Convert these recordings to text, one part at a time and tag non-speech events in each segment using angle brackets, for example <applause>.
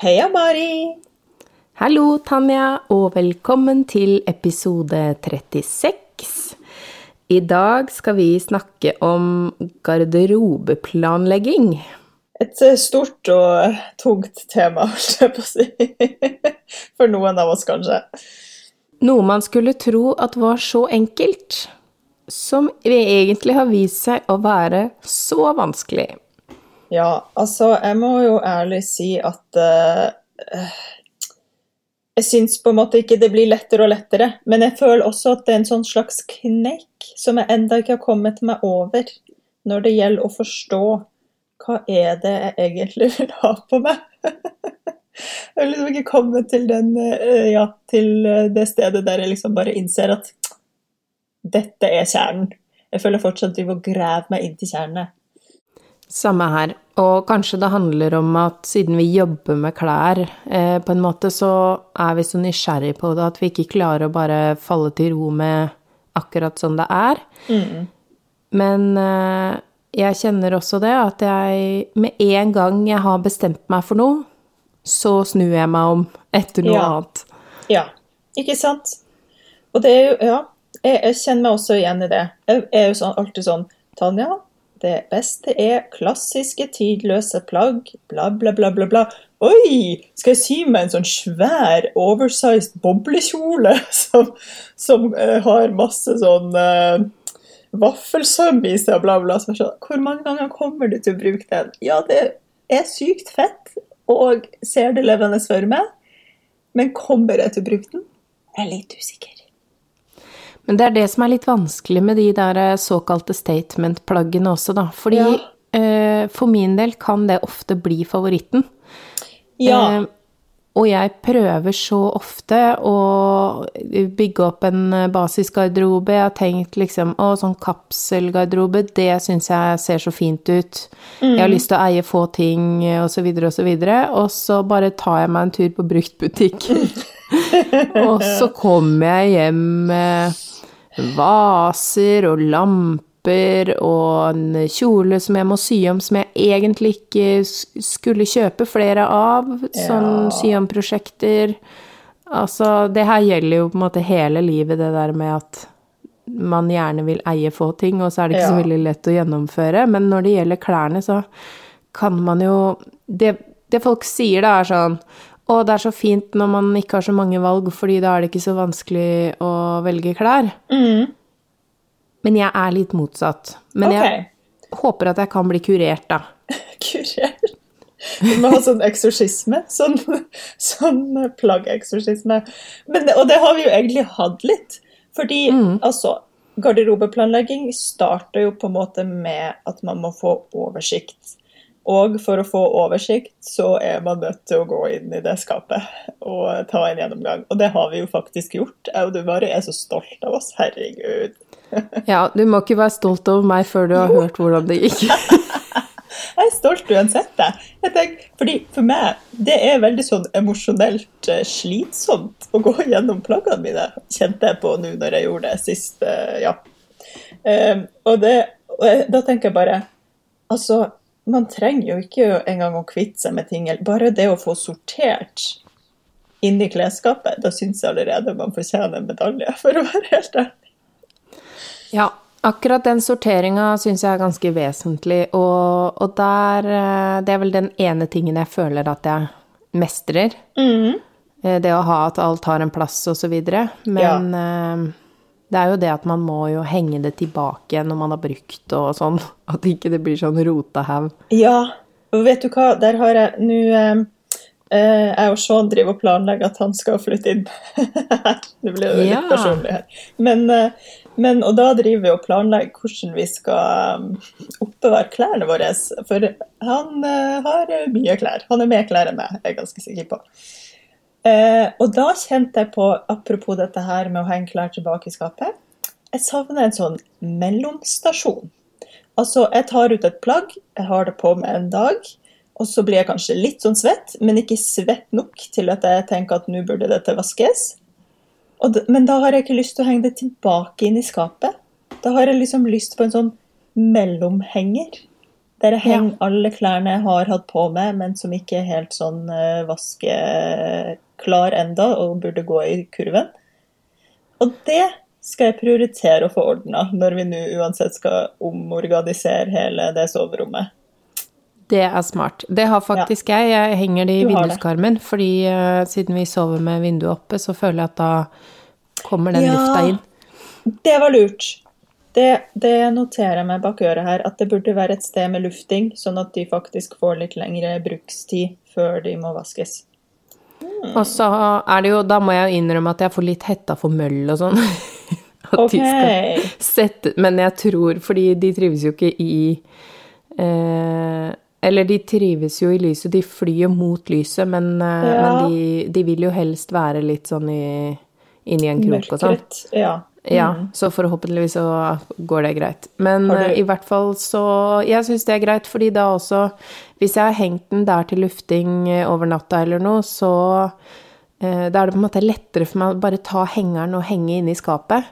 Heia, Mari! Hallo, Tanja, og velkommen til episode 36. I dag skal vi snakke om garderobeplanlegging. Et eh, stort og tungt tema, <laughs> holdt jeg på å si. For noen av oss, kanskje. Noe man skulle tro at var så enkelt, som egentlig har vist seg å være så vanskelig. Ja, altså, jeg må jo ærlig si at uh, Jeg syns på en måte ikke det blir lettere og lettere, men jeg føler også at det er en sånn slags kneik som jeg enda ikke har kommet meg over når det gjelder å forstå hva er det jeg egentlig <laughs> vil ha på meg. jeg har liksom ikke kommet til, den, uh, ja, til det stedet der jeg liksom bare innser at dette er kjernen. Jeg føler fortsatt driver og graver meg inn til kjernene. Samme her. Og kanskje det handler om at siden vi jobber med klær, eh, på en måte, så er vi så nysgjerrig på det at vi ikke klarer å bare falle til ro med akkurat sånn det er. Mm. Men eh, jeg kjenner også det at jeg med en gang jeg har bestemt meg for noe, så snur jeg meg om etter noe Ja. annet. Ja, ikke sant? Og det er jo Ja, jeg, jeg kjenner meg også igjen i det. Jeg er jo sånn, alltid sånn Tanja, det beste er klassiske, tidløse plagg, bla, bla, bla, bla, bla. Oi! Skal jeg sy meg en sånn svær, oversized boblekjole <laughs> som, som uh, har masse sånn uh, vaffelsøm i seg og bla, bla. Så Hvor mange ganger kommer du til å bruke den? Ja, det er sykt fett og ser det levende for meg, men kommer jeg til å bruke den? Jeg er litt usikker. Men det er det som er litt vanskelig med de der eh, såkalte statement-plaggene også, da. Fordi Ja. eh, for min del kan det ofte bli favoritten. Ja. Eh, og jeg prøver så ofte å bygge opp en eh, basisgarderobe. Jeg har tenkt liksom å, sånn kapselgarderobe, det syns jeg ser så fint ut. Jeg har lyst til å eie få ting, og så videre og så videre. Og så bare tar jeg meg en tur på bruktbutikk. <laughs> <laughs> og så kommer jeg hjem med vaser og lamper og en kjole som jeg må sy om, som jeg egentlig ikke skulle kjøpe flere av. Sånn Ja. sy om-prosjekter. Altså, det her gjelder jo på en måte hele livet, det der med at man gjerne vil eie få ting, og så er det ikke så veldig lett å gjennomføre. Men når det gjelder klærne, så kan man jo Det, det folk sier da, er sånn Å, det er så fint når man ikke har så mange valg, fordi da er det ikke så vanskelig å velge klær. Mm. Men jeg er litt motsatt. Men jeg håper at jeg kan bli kurert, da. <laughs> kurert? Du må ha sånn eksorsisme. Sånn, sånn plaggeksorsisme. Og det har vi jo egentlig hatt litt. Fordi altså Garderobeplanlegging starter jo på en måte med at man må få oversikt. Og for å få oversikt så er man nødt til å gå inn i det skapet og ta en gjennomgang. Og det har vi jo faktisk gjort. Du bare er så stolt av oss. Herregud. <laughs> Ja, du må ikke være stolt over meg før du har hørt hvordan det gikk. <laughs> Jeg er stolt uansett. Jeg. Jeg tenker, fordi For meg det er veldig sånn emosjonelt eh, slitsomt å gå gjennom plaggene mine, kjente jeg på nå når jeg gjorde det sist. ja. Eh, og det, og jeg, da tenker jeg bare Altså, man trenger jo ikke engang å kvitte seg med ting. Bare det å få sortert inni klesskapet, da syns jeg allerede man fortjener en medalje, <laughs> for å være helt ærlig. Ja, akkurat den sorteringa syns jeg er ganske vesentlig, og, og der eh, Det er vel den ene tingen jeg føler at jeg mestrer. Mm. Det å ha at alt har en plass og så videre. Men eh, det er jo det at man må jo henge det tilbake når man har brukt og sånn. <laughs> At ikke det blir sånn rota haug. Ja, og vet du hva, der har jeg nå eh, eh, Jeg og Sean driver og planlegger at han skal flytte inn. <laughs> Det blir jo litt Ja. personlig her. Men, eh, men, og da driver vi og planlegger hvordan vi skal um, oppbevare klærne våre. For han eh, har mye klær. Han er mer klær enn meg, er jeg ganske sikker på. Eh, og da kjente jeg på, apropos dette her med å henge klær tilbake i skapet, jeg savner en sånn mellomstasjon. Altså, jeg tar ut et plagg, jeg har det på meg en dag, og så blir jeg kanskje litt sånn svett, men ikke svett nok til at jeg tenker at nå burde dette vaskes. Og d- men da har jeg ikke lyst til å henge det tilbake inn i skapet. Da har jeg liksom lyst på en sånn mellomhenger. Der jeg henger alle klærne jeg har hatt på meg, men som ikke er helt sånn uh, vaskeklar enda, og burde gå i kurven. Og det skal jeg prioritere å få ordna, når vi nå uansett skal omorganisere hele det soverommet. Det er smart. Det har faktisk ja. jeg. Jeg henger det i vinduskarmen, fordi uh, siden vi sover med vinduet oppe, så føler jeg at da kommer den ja, lufta inn. Det var lurt. Det, det, noterer jeg meg bak øret her, at det burde være et sted med lufting, sånn at de faktisk får litt lengre brukstid før de må vaskes. Mm. Og så er det jo Da må jeg innrømme at jeg får litt hetta for møll og sånn. <laughs> okay. sette Men jeg tror Fordi de trives jo ikke i eh, eller de trives jo i lyset, de flyr jo mot lyset, men, eh, ja. men de, de, vil jo helst være litt sånn i, inni en krok og sånn. Ja. Mm. ja. Så forhåpentligvis så går det greit. Men du... Eh, i hvert fall så Jeg syns det er greit, fordi da også Hvis jeg har hengt den der til lufting eh, over natta eller noe, så da er det på en måte lettere for meg å bare ta hengeren og henge inne i skapet.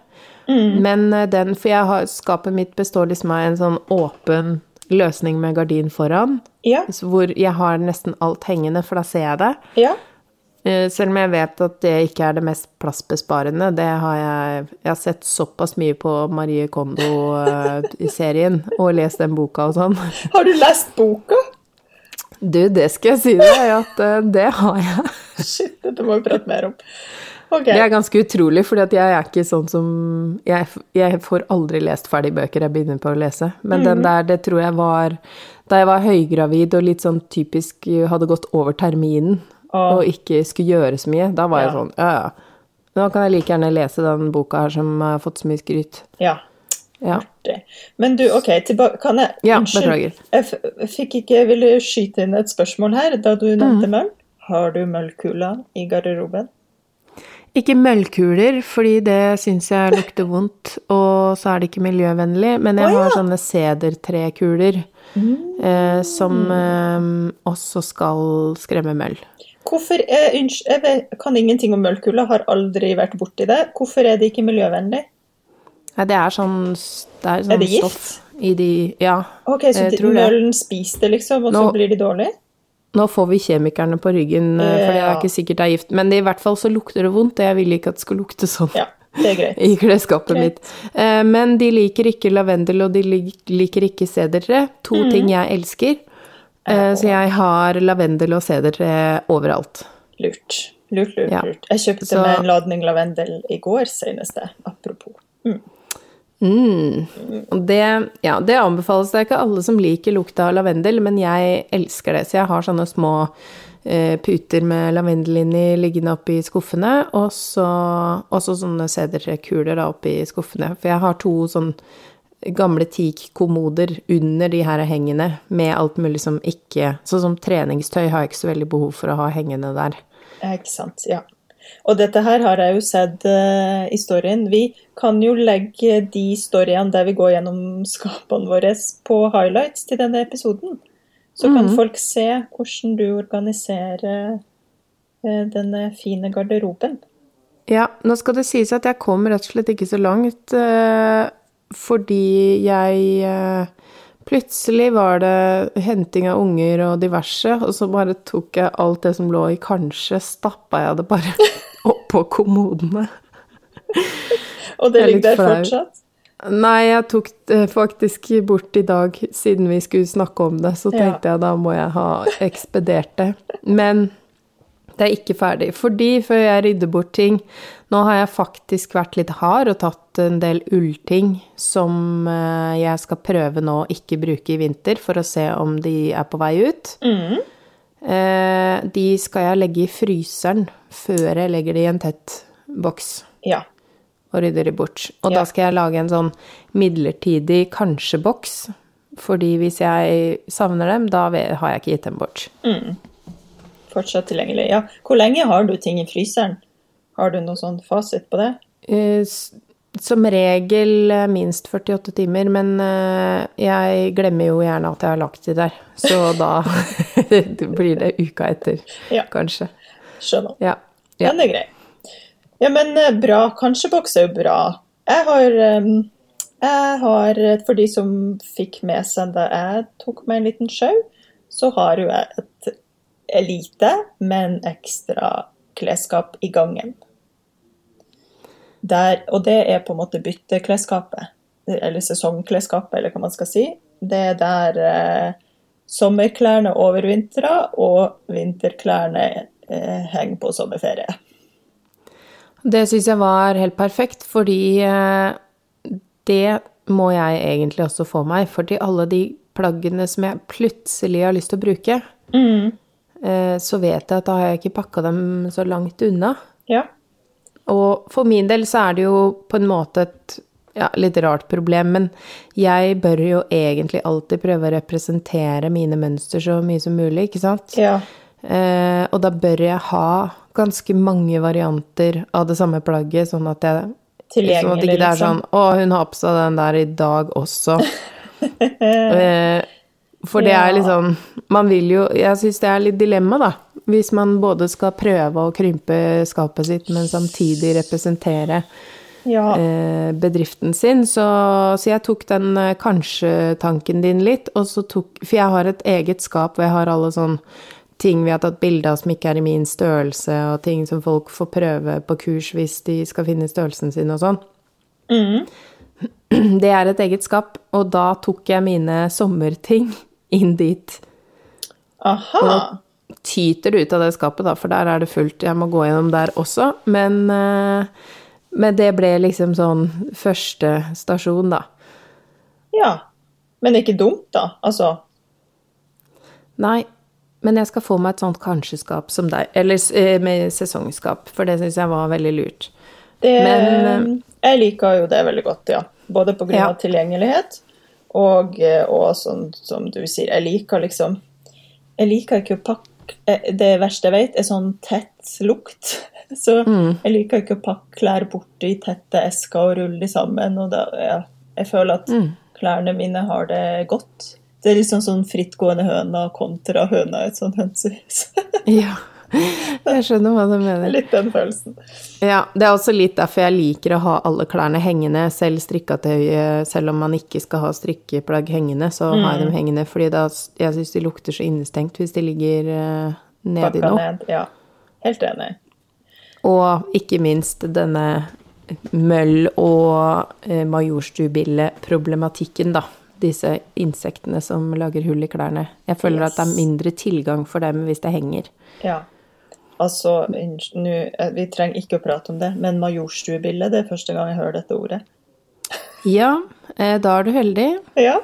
Mm. Men den For jeg har, skapet mitt består liksom av en sånn åpen løsning med gardin foran, ja. hvor jeg har nesten alt hengende, for da ser jeg det. Ja. Eh, selv om jeg vet at det ikke er det mest plassbesparende. Det har jeg Jeg har sett såpass mye på Marie Kondo-serien eh, og lest den boka og sånn. Har du lest boka? Du, det skal jeg si deg, at eh, det har jeg. Shit, dette må vi prate mer om. Okay. Det er ganske utrolig, for jeg er ikke sånn som jeg, jeg, får aldri lest ferdig bøker jeg begynner på å lese. Men mm. den der, det tror jeg var da jeg var høygravid og litt sånn typisk hadde gått over terminen. Og ikke skulle gjøre så mye. Da var ja. jeg sånn Ja, ja. Nå kan jeg like gjerne lese den boka her som har fått så mye skryt. Ja. ja. Men du, OK, tilbake Kan jeg Ja, beklager. Jeg fikk ikke ville skyte inn et spørsmål her da du nevnte mm. møll. Har du møllkula i garderoben? Ikke møllkuler, fordi det syns jeg lukter vondt, og så er det ikke miljøvennlig. Men jeg oh, ja. har sånne sedertrekuler mm. eh, som eh, også skal skremme møll. Hvorfor er, Jeg vet, kan ingenting om møllkuler, har aldri vært borti det. Hvorfor er det ikke miljøvennlig? Nei, det er sånn, det er sånn er det gift? i de Ja. Ok, så møllen spiser det, liksom, og Nå, så blir de dårlige? Nå får vi kjemikerne på ryggen, eh, for det er ikke sikkert det er gift. Men i hvert fall så lukter det vondt, og jeg ville ikke at det skulle lukte sånn. Ja, det er greit. <laughs> I klesskapet mitt. Eh, men de liker ikke lavendel, og de liker ikke sedertre. To mm. ting jeg elsker. Eh, så jeg har lavendel og sedertre overalt. Lurt. Lurt, lurt, ja. lurt. Jeg kjøpte så... meg en ladning lavendel i går seneste, apropos. Mm. Mm. Det, ja, det anbefales. Det er ikke alle som liker lukta av lavendel, men jeg elsker det. Så jeg har sånne små eh, puter med lavendel inni liggende oppi skuffene, og så sånne sedertrekuler oppi skuffene. For jeg har to sånn gamle teak-kommoder under de her hengene med alt mulig som ikke Sånn som treningstøy har jeg ikke så veldig behov for å ha hengende der. Ikke sant. Ja. Og dette her har jeg jo sett uh, i storyen. Vi kan jo legge de storyene der vi går gjennom skapene våre på highlights til denne episoden. Så kan mm. folk se hvordan du organiserer uh, denne fine garderoben. Ja, nå skal det sies at jeg kom rett og slett ikke så langt uh, fordi jeg Plutselig var det henting av unger og diverse, og så bare tok jeg alt det som lå i kanskje, stappa jeg det bare <laughs> oppå kommodene. og det ligger der fortsatt? Nei, jeg tok det faktisk bort i dag, siden vi skulle snakke om det. Så tenkte ja. jeg da må jeg ha ekspedert det. Men det er ikke ferdig. Fordi før jeg rydder bort ting Nå har jeg faktisk vært litt hard og tatt en del ullting som eh, jeg skal prøve nå å ikke bruke i vinter, for å se om de er på vei ut. Mm. Eh, de skal jeg legge i fryseren før jeg legger de i en tett boks. Ja. Og rydder de bort. Og ja. da skal jeg lage en sånn midlertidig kanskje-boks. Fordi hvis jeg savner dem, da har jeg ikke gitt dem bort. Mm fortsatt tilgjengelig. Ja. Hvor lenge har du ting i fryseren? Har du noen sånn fasit på det? Eh, som regel eh, minst 48 timer, men eh, jeg glemmer jo gjerne at jeg har lagt de der. Så da <laughs> blir det uka etter, ja. kanskje. Skjønner. Ja. ja. Den er grei. Ja, men bra. Kanskje boks er jo bra. Jeg har Jeg har, for de som fikk med seg da jeg tok meg en liten sjau, så har jo jeg et lite, men ekstra klesskap i gangen. Der, og det er på en måte bytteklesskapet, eller sesongklesskapet, eller hva man skal si. Det er der eh, sommerklærne overvintrer, og vinterklærne eh, henger på sommerferie. Det syns jeg var helt perfekt, fordi eh, det må jeg egentlig også få meg. Fordi alle de plaggene som jeg plutselig har lyst til å bruke, mm. Eh, så vet jeg at da har jeg ikke pakka dem så langt unna. Ja. Og for min del så er det jo på en måte et ja, litt rart problem, men jeg bør jo egentlig alltid prøve å representere mine mønster så mye som mulig, ikke sant? Ja. Eh, og da bør jeg ha ganske mange varianter av det samme plagget, sånn at jeg sånn at ikke er liksom. sånn Å, hun har på seg den der i dag også. <laughs> eh, for det er liksom Man vil jo Jeg syns det er litt dilemma, da. Hvis man både skal prøve å krympe skapet sitt, men samtidig representere Ja. eh, bedriften sin. Så, så jeg tok den eh, kanskje-tanken din litt, og så tok For jeg har et eget skap hvor jeg har alle sånn ting vi har tatt bilde av som ikke er i min størrelse, og ting som folk får prøve på kurs hvis de skal finne størrelsen sin og sånn. Mm. <clears throat> Det er et eget skap, og da tok jeg mine sommerting inn dit. Aha. Tyter det ut av det skapet, da, for der er det fullt. Jeg må gå gjennom der også. Men, eh, men det ble liksom sånn første stasjon, da. Ja. Men ikke dumt, da. Altså. Nei, men jeg skal få meg et sånt kanskje-skap som deg. Eller eh, med sesongskap, for det syns jeg var veldig lurt. Det, Men, jeg liker jo det veldig godt, ja. Både på grunn Ja. av tilgjengelighet og, eh, og sånn som du sier, jeg liker liksom Jeg liker ikke å pakke eh, Det verste jeg vet, er sånn tett lukt. <laughs> Så Mm. jeg liker ikke å pakke klær bort i tette esker og rulle de sammen. Og da, ja, jeg føler at Mm. klærne mine har det godt. Det er liksom sånn frittgående høna kontra høna i et sånt hønsehus. Ja, jeg skjønner hva du mener. <laughs> Litt den følelsen. Ja, det er også litt derfor jeg liker å ha alle klærne hengende, selv strikkatøyet, selv om man ikke skal ha strikkeplagg hengende, så har jeg dem hengende, fordi da, jeg syns de lukter så innestengt hvis de ligger uh, nedi nå. noe. ned. Ja. Helt enig. Og ikke minst denne møll- og uh, majorstuebille-problematikken, da. Disse insektene som lager hull i klærne. Jeg føler at det er mindre tilgang for dem hvis det henger. Ja. Altså, nu, eh, vi trenger ikke å prate om det, men majorstuebille, det er første gang jeg hører dette ordet. Ja, eh, da er du heldig. Ja.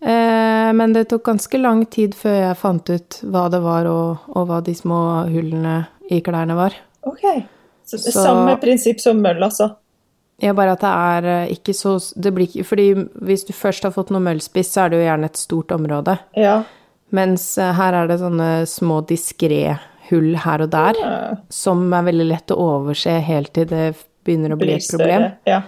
Eh, men det tok ganske lang tid før jeg fant ut hva det var, og, og hva de små hullene i klærne var. OK. Så, Så- Samme prinsipp som møll, altså. Ja, bare at det er ikke så det blir Fordi hvis du først har fått noe møllspiss, så er det jo gjerne et stort område. Ja. Mens her er det sånne små diskré hull her og der, Ja. som er veldig lett å overse helt til det begynner å bli et problem. Ja.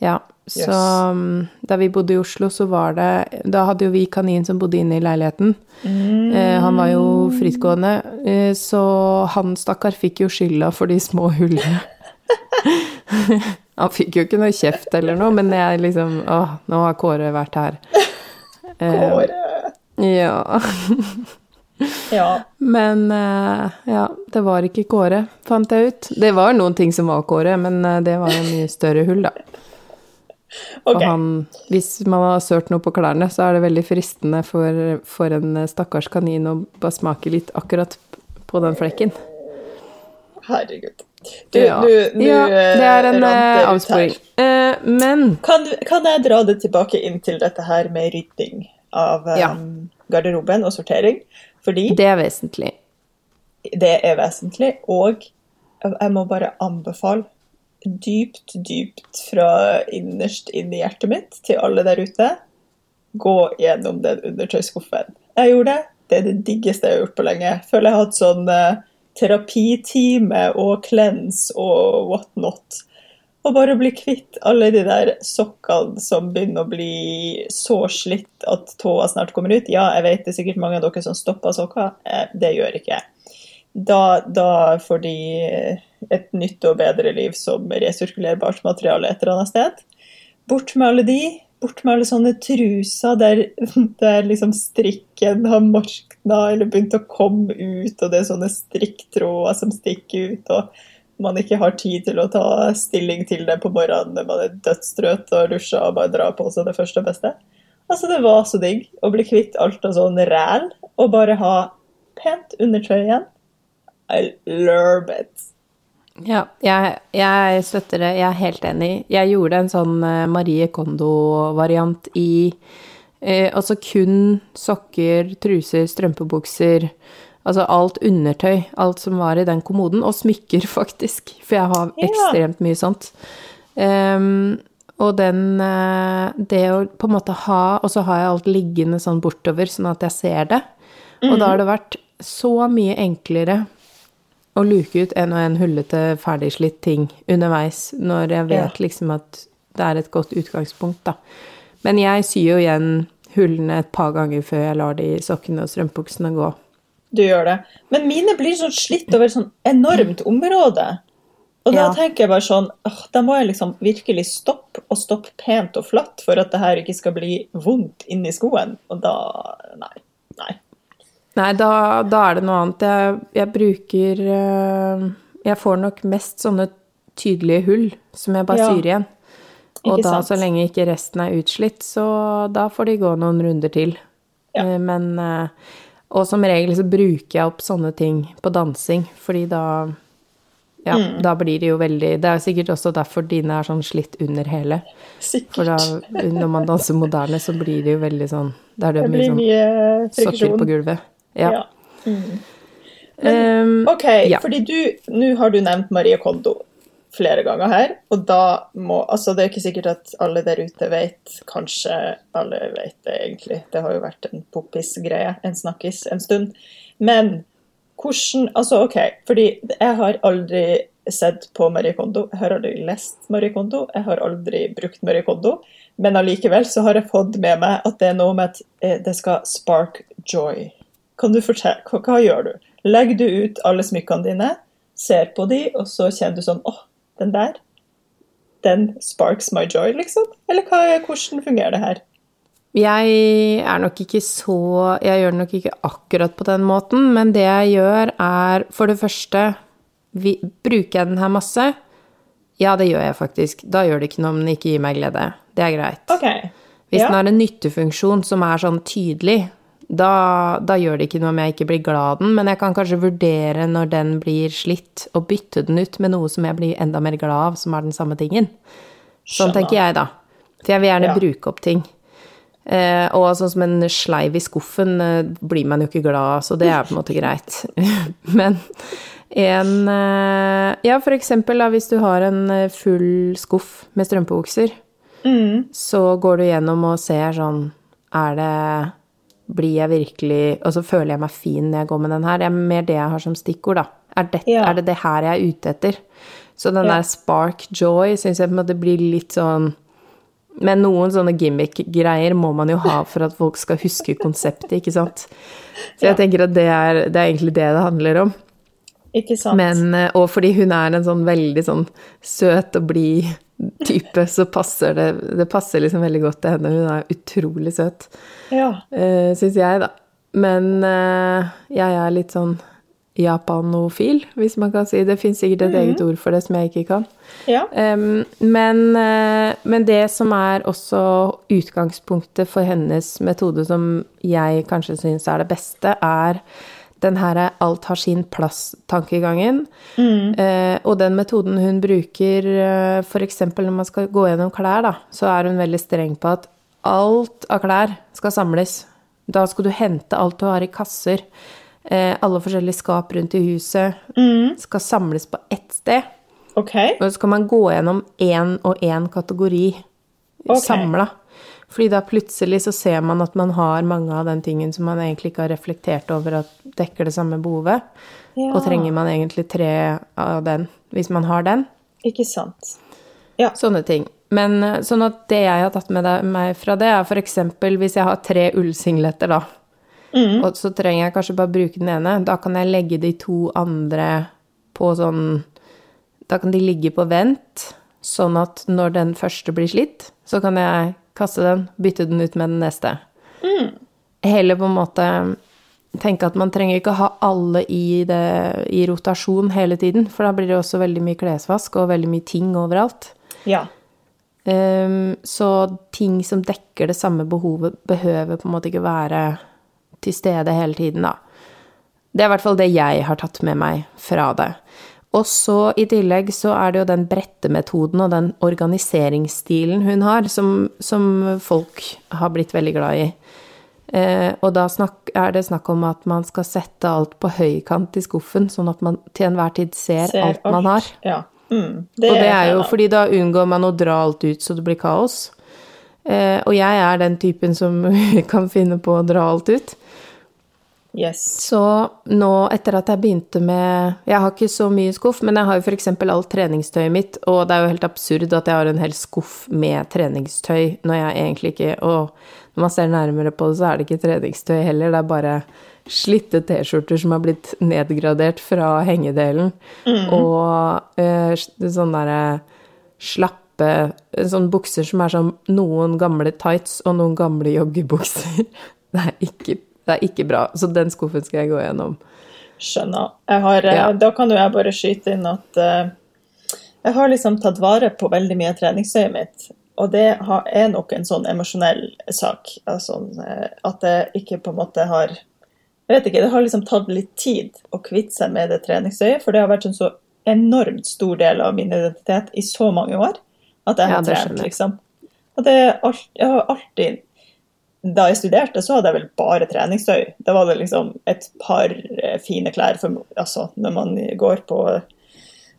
Ja, så Yes. um, da vi bodde i Oslo, så var det Da hadde jo vi kanin som bodde inne i leiligheten. Eh, han var jo frittgående, eh, så han stakkar fikk jo skylda for de små hullene. <laughs> han fikk jo ikke noe kjeft eller noe, men jeg liksom Å, nå har Kåre vært her. Eh, Kåre. ja. <laughs> Ja. Men eh, ja, det var ikke Kåre, fant jeg ut. Det var noen ting som var Kåre, men eh, det var jo mye større hull, da. <laughs> Okay. Og han, hvis man har sølt noe på klærne, så er det veldig fristende for, for en stakkars kanin å bare smake litt akkurat på den flekken. Herregud. Du, ja. du, du ja, det er en eh, avsporing. Uh, men Kan, kan jeg dra det tilbake inn til dette her med rydding av um, garderoben og sortering? Fordi det er vesentlig. det er vesentlig, og jeg må bare anbefale dypt, dypt fra innerst inn i hjertet mitt til alle der ute, gå gjennom den undertøyskuffen. Jeg gjorde det. Det er det diggeste jeg har gjort på lenge. Jeg føler jeg har hatt sånn eh, terapitime og cleanse og what not. Og bare bli kvitt alle de der sokkene som begynner å bli så slitt at tåa snart kommer ut. Ja, jeg vet det er sikkert mange av dere som stopper sokker. Eh, Det gjør ikke jeg. Da, da får de et nytt og bedre liv som resirkulerbart materiale et eller annet sted. bort med alle de. Bort med alle sånne truser der, <laughs> der liksom strikken har morkna eller begynt å komme ut, og det er sånne strikktråder som stikker ut, og man ikke har tid til å ta stilling til det på morgenen når man er dødstrøtt og rusher og bare drar på seg det første og beste. Altså, det var så digg å bli kvitt alt av sånn ræl og bare ha pent undertøy igjen. I love it. Ja, jeg, jeg støtter det. Jeg er helt enig. Jeg gjorde en sånn eh, Marie Kondo-variant i eh, Altså kun sokker, truser, strømpebukser. Altså alt undertøy. Alt som var i den kommoden. Og smykker, <laughs> faktisk. For jeg har ekstremt mye sånt. Um, og den eh, Det å på en måte ha Og så har jeg alt liggende sånn bortover, sånn at jeg ser det. Og da har det vært så mye enklere å luke ut en og en hullete, ferdigslitt ting underveis, når jeg vet liksom at det er et godt utgangspunkt, da. Men jeg syr jo igjen hullene et par ganger før jeg lar de sokkene og strømpuksene gå. Du gjør det. Men mine blir sånn slitt over et sånn enormt område. Og da Ja. tenker jeg bare sånn åh, Da må jeg liksom virkelig stoppe, og stoppe pent og flatt for at det her ikke skal bli vondt inni skoen. Og da Nei. Nei. Nei, da, da er det noe annet. Jeg, jeg bruker øh, Jeg får nok mest sånne tydelige hull som jeg bare Ja. syr igjen. Og da, så lenge ikke resten er utslitt, så da får de gå noen runder til. Ja. Eh, Men eh, Og som regel så bruker jeg opp sånne ting på dansing, fordi da Ja, Mm. da blir det jo veldig Det er sikkert også derfor dine er sånn slitt under hele. Sikkert. For da, når man danser moderne, så blir det jo veldig sånn Da er det Det mye sånn sokker på gulvet. Ja. Ja. Mm. Men, OK, Ja. fordi du Nå har du nevnt Marie Kondo flere ganger her, og da må Altså, det er ikke sikkert at alle der ute vet Kanskje alle vet det, egentlig. Det har jo vært en poppis-greie, en snakkis, en stund. Men hvordan Altså, OK, fordi jeg har aldri sett på Marie Kondo. Jeg har aldri lest Marie Kondo. Jeg har aldri brukt Marie Kondo. Men allikevel så har jeg fått med meg at det er noe med at eh, det skal spark joy. Kan du fortelle, hva, hva gjør du? Legger du ut alle smykkene dine, ser på de, og så kjenner du sånn åh, den der, den sparks my joy, liksom? Eller hva, hvordan fungerer det her? Jeg er nok ikke så Jeg gjør det nok ikke akkurat på den måten, men det jeg gjør, er for det første vi, Bruker jeg den her masse? Ja, det gjør jeg faktisk. Da gjør det ikke noe om den ikke gir meg glede. Det er greit. Okay. Hvis ja. den har en nyttefunksjon som er sånn tydelig, da, da gjør det ikke noe om jeg ikke blir glad av den, men jeg kan kanskje vurdere når den blir slitt, og bytte den ut med noe som jeg blir enda mer glad av, som er den samme tingen. Sånn Skjønner. tenker jeg, da. For jeg vil gjerne Ja. bruke opp ting. Eh, og sånn som en sleiv i skuffen eh, blir man jo ikke glad av, så det er på en måte greit. <laughs> Men en eh, Ja, for eksempel da, hvis du har en eh, full skuff med strømpebukser, Mm. så går du gjennom og ser sånn Er det Blir jeg virkelig Og så føler jeg meg fin når jeg går med den her. Det er mer det jeg har som stikkord, da. Er det Ja. er det, det her jeg er ute etter? Så den Ja. der spark joy syns jeg på en måte blir litt sånn Men noen sånne gimmick-greier må man jo ha <laughs> for at folk skal huske konseptet, ikke sant? Så jeg tenker at det er, det er egentlig det det handler om. Ikke sant? Men, eh, og fordi hun er en sånn veldig sånn søt og blid type, så passer det Det passer liksom veldig godt til henne. Hun er utrolig søt, Ja. uh, syns jeg, da. Men uh, jeg er litt sånn japanofil, hvis man kan si. Det fins sikkert et eget ord for det som jeg ikke kan. ja. Um, men, uh, men det som er også utgangspunktet for hennes metode, som jeg kanskje syns er det beste, er den her alt har sin plass-tankegangen. Eh, og den metoden hun bruker eh, f.eks. når man skal gå gjennom klær, da, så er hun veldig streng på at alt av klær skal samles. Da skal du hente alt du har i kasser. Eh, alle forskjellige skap rundt i huset skal samles på ett sted. Okay. Og så skal man gå gjennom én og én kategori okay. samla. Fordi da plutselig så ser man at man har mange av den tingen som man egentlig ikke har reflektert over at dekker det samme behovet. Ja. Og trenger man egentlig tre av den, hvis man har den. Ikke sant. Ja. Sånne ting. Men eh, sånn at det jeg har tatt med meg fra det, er f.eks. hvis jeg har tre ullsingletter, da. Mm. Og så trenger jeg kanskje bare bruke den ene. Da kan jeg legge de to andre på sånn Da kan de ligge på vent. sånn at når den første blir slitt, så kan jeg kaste den, bytte den ut med den neste. Heller på en måte tenke at man trenger ikke ha alle i, det, i rotasjon hele tiden, for da blir det også veldig mye klesvask og veldig mye ting overalt. Ja. Um, så ting som dekker det samme behovet, behøver på en måte ikke være til stede hele tiden, da. Det er i hvert fall det jeg har tatt med meg fra det. Og så i tillegg så er det jo den brettemetoden og den organiseringsstilen hun har, som, som folk har blitt veldig glad i. Eh, og da snakk, er det snakk om at man skal sette alt på høykant i skuffen, sånn at man til enhver tid ser, Ser alt, man har. Ja. Mm, og det er jo fordi da unngår man å dra alt ut så det blir kaos. Eh, og jeg er den typen som <laughs> kan finne på å dra alt ut. Yes. Så nå etter at jeg begynte med Jeg har ikke så mye skuff, men jeg har jo f.eks. alt treningstøyet mitt, og det er jo helt absurd at jeg har en hel skuff med treningstøy når jeg egentlig ikke Og når man ser nærmere på det, så er det ikke treningstøy heller, det er bare slitte T-skjorter som har blitt nedgradert fra hengedelen, og eh, sånn derre slappe Sånne bukser som er som noen gamle tights og noen gamle joggebukser. <laughs> Det er ikke det er ikke bra, så den skuffen skal jeg gå gjennom. Skjønner. Har, eh, Ja. Da kan jo jeg bare skyte inn at uh, jeg har liksom tatt vare på veldig mye av treningsøyet mitt. Og det har, er nok en sånn emosjonell sak. Altså, eh, at jeg ikke på en måte har Jeg vet ikke, det har liksom tatt litt tid å kvitte seg med det treningsøyet, for det har vært en så enormt stor del av min identitet i så mange år at jeg har ja, trent, liksom. Og det jeg har alltid da jeg studerte, så hadde jeg vel bare treningstøy. Da var det liksom et par eh, fine klær. For, altså, når man går på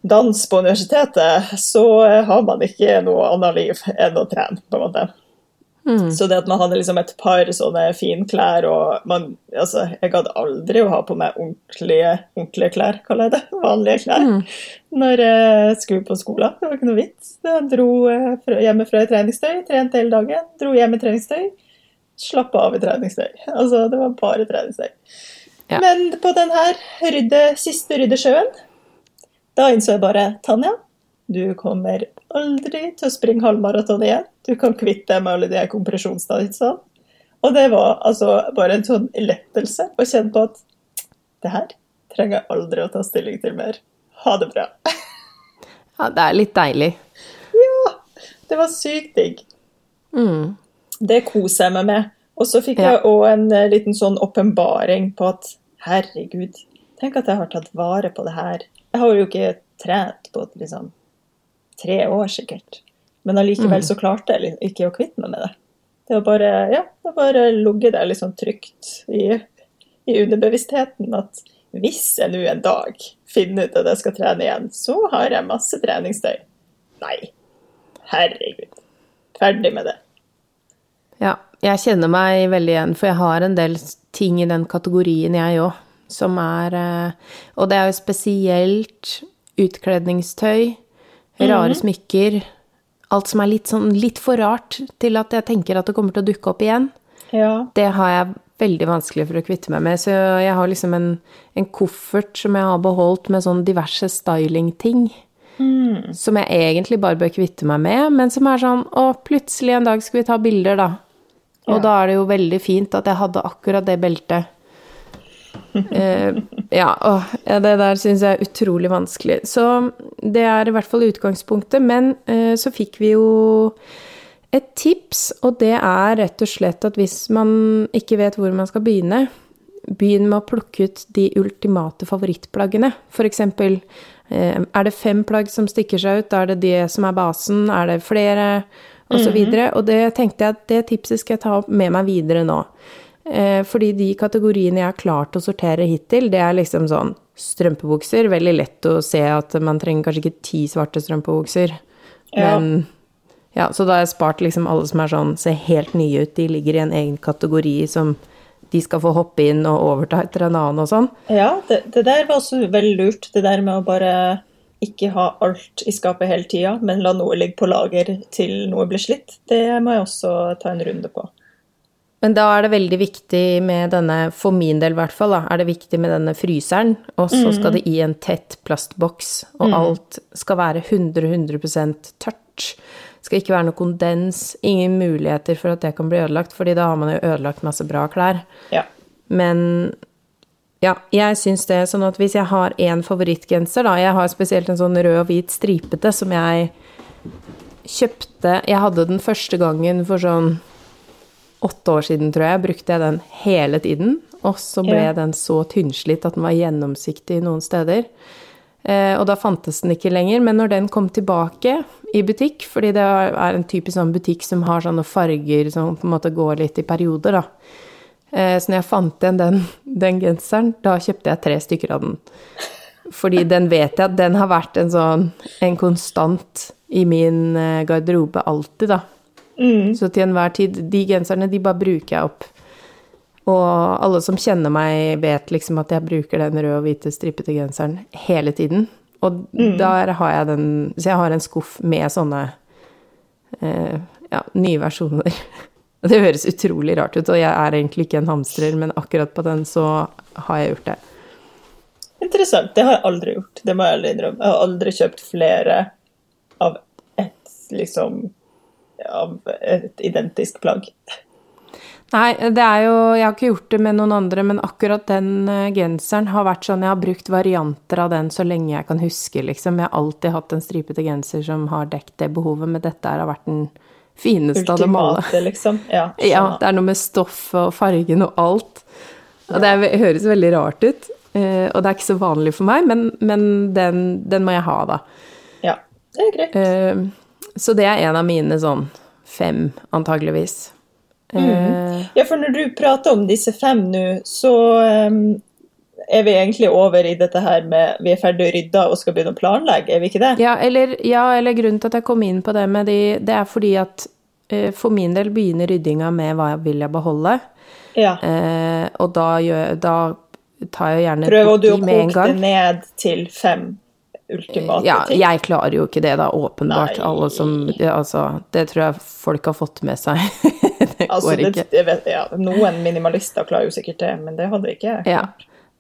dans på universitetet, så eh, har man ikke noe annet liv enn å trene, på en måte. Så det at man hadde liksom et par sånne finklær og man, altså, Jeg gadd aldri å ha på meg ordentlige, ordentlige klær, kaller jeg det. Vanlige klær. Når jeg skulle på skolen. Det var ikke noe vits. Jeg dro eh, fra- hjemmefra i treningstøy, trente hele dagen. Dro hjem i treningstøy. Slappe av i treningstøy. Altså, det var bare treningstøy. Ja. Men på den her rydde, siste ryddesjøen, da innså jeg bare Tanja, du kommer aldri til å springe halvmaraton igjen. Du kan kvitte deg med alle de her kompresjonsdagsene. Og det var altså bare en sånn lettelse å kjenne på at det her trenger jeg aldri å ta stilling til mer. Ha det bra. Ja, det er litt deilig. Ja. Det var sykt digg. Mm. Det koser jeg meg med. Og så fikk Ja. jeg òg en eh, liten sånn åpenbaring på at herregud, tenk at jeg har tatt vare på det her. Jeg har jo ikke trent på liksom tre år, sikkert. Men allikevel så klarte jeg ikke å kvitte meg med det. Det var bare ja, det bare ligget der sånn trygt i, i underbevisstheten at hvis jeg nå en dag finner ut at jeg skal trene igjen, så har jeg masse treningstøy. Nei. Herregud. Ferdig med det. Ja, jeg kjenner meg veldig igjen, for jeg har en del ting i den kategorien, jeg òg, som er eh, Og det er jo spesielt utkledningstøy, rare smykker Alt som er litt sånn litt for rart til at jeg tenker at det kommer til å dukke opp igjen. Ja. Det har jeg veldig vanskelig for å kvitte meg med. Så jeg har liksom en, en koffert som jeg har beholdt med sånn diverse stylingting. Som jeg egentlig bare bør kvitte meg med, men som er sånn Å, plutselig en dag skal vi ta bilder, da. Og Ja. da er det jo veldig fint at jeg hadde akkurat det beltet. uh, <laughs> ja, å, ja, det der syns jeg er utrolig vanskelig. Så det er i hvert fall utgangspunktet. Men uh, så fikk vi jo et tips, og det er rett og slett at hvis man ikke vet hvor man skal begynne, begynn med å plukke ut de ultimate favorittplaggene. Eksempel, eh, er det fem plagg som stikker seg ut, da er det det som er basen, er det flere, og så videre. Og det tenkte jeg at det tipset skal jeg ta opp med meg videre nå. Eh, fordi de kategoriene jeg har klart å sortere hittil, det er liksom sånn strømpebukser. Veldig lett å se at man trenger kanskje ikke ti svarte strømpebukser. Ja. Men ja, så da har jeg spart liksom alle som er sånn, ser helt nye ut. De ligger i en egen kategori som de skal få hoppe inn og overta etter en annen og sånn. Ja, det, det der var også veldig lurt. Det der med å bare ikke ha alt i skapet hele tida, men la noe ligge på lager til noe blir slitt. Det må jeg også ta en runde på. Men da er det veldig viktig med denne, for min del i hvert fall, da, er det viktig med denne fryseren. Og så skal det i en tett plastboks, og alt skal være 100-100 tørt. Det skal ikke være noe kondens, ingen muligheter for at det kan bli ødelagt, fordi da har man jo ødelagt masse bra klær. Ja. Men ja, jeg syns det. Sånn at hvis jeg har én favorittgenser, da Jeg har spesielt en sånn rød og hvit stripete som jeg kjøpte Jeg hadde den første gangen for sånn åtte år siden, tror jeg. Brukte jeg den hele tiden. Og så ble Ja. den så tynnslitt at den var gjennomsiktig noen steder. Eh, og da fantes den ikke lenger. Men når den kom tilbake i butikk, fordi det er en typisk sånn butikk som har sånne farger som på en måte går litt i perioder, da. Eh, så når jeg fant igjen den, den genseren, da kjøpte jeg tre stykker av den. Fordi den vet jeg at den har vært en sånn en konstant i min eh, garderobe alltid, da. Så til enhver tid De genserne, de bare bruker jeg opp. Og alle som kjenner meg, vet liksom at jeg bruker den røde og hvite strippete genseren hele tiden. Og der har jeg den Så jeg har en skuff med sånne eh, ja, nye versjoner. Det høres utrolig rart ut, og jeg er egentlig ikke en hamstrer, men akkurat på den så har jeg gjort det. Interessant. Det har jeg aldri gjort. Det må jeg ærlig innrømme. Jeg har aldri kjøpt flere av ett, liksom Av et identisk plagg. Nei, det er jo Jeg har ikke gjort det med noen andre, men akkurat den eh, genseren har vært sånn Jeg har brukt varianter av den så lenge jeg kan huske, liksom. Jeg har alltid hatt en stripete genser som har dekket det behovet, men dette har vært den fineste av dem alle. Liksom. Ja, <laughs> Ja, det er noe med stoffet og fargen og alt. Og det er, høres veldig rart ut, eh, og det er ikke så vanlig for meg, men, men den, den må jeg ha, da. ja. Det er greit. Eh, Så det er en av mine sånn fem, antageligvis. Mm. Ja, for når du prater om disse fem nå, så ehm, er vi egentlig over i dette her med vi er ferdig rydda og skal begynne å planlegge, er vi ikke det? Ja, eller, ja, eller grunnen til at jeg kom inn på det med de, det er fordi at eh, for min del begynner ryddinga med hva jeg vil jeg beholde. Ja. Eh, og da, gjør, da tar jeg gjerne Prøver du å koke det ned til fem ultimate Ja, ting? jeg klarer jo ikke det, da, åpenbart. Nei. Alle som ja, Altså, det tror jeg folk har fått med seg. <laughs> det Altså, går det, ikke. jeg vet, ja, noen minimalister klarer jo sikkert det, men det hadde ikke jeg. Ja.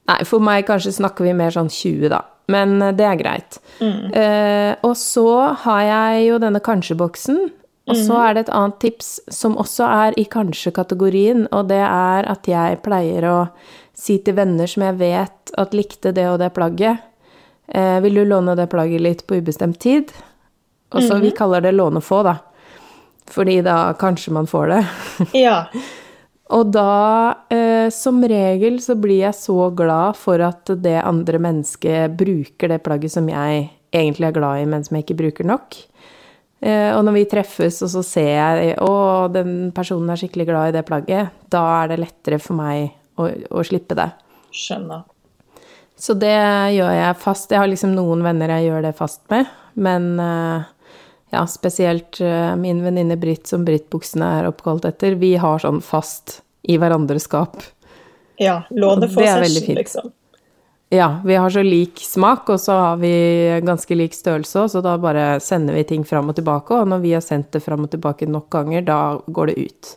Nei, for meg kanskje snakker vi mer sånn 20, da. Men eh, det er greit. Eh, og så har jeg jo denne kanskje-boksen. Og så er det et annet tips som også er i kanskje-kategorien, og det er at jeg pleier å si til venner som jeg vet at likte det og det plagget, eh, vil du låne det plagget litt på ubestemt tid? Og så vi kaller det låne få, da. Fordi da kanskje man får det. Ja. <laughs> Og da, eh, som regel, så blir jeg så glad for at det andre mennesket bruker det plagget som jeg egentlig er glad i, men som jeg ikke bruker nok. Eh, og når vi treffes, og så ser jeg å, den personen er skikkelig glad i det plagget, da er det lettere for meg å, å slippe det. Skjønner. Så det gjør jeg fast. Jeg har liksom noen venner jeg gjør det fast med, men eh, ja, spesielt eh, min venninne Britt, som Britt-buksene er oppkalt etter, vi har sånn fast i hverandres skap. Ja. Låne for session, liksom. Ja, vi har så lik smak, og så har vi ganske lik størrelse òg, så da bare sender vi ting fram og tilbake, og når vi har sendt det fram og tilbake nok ganger, da går det ut.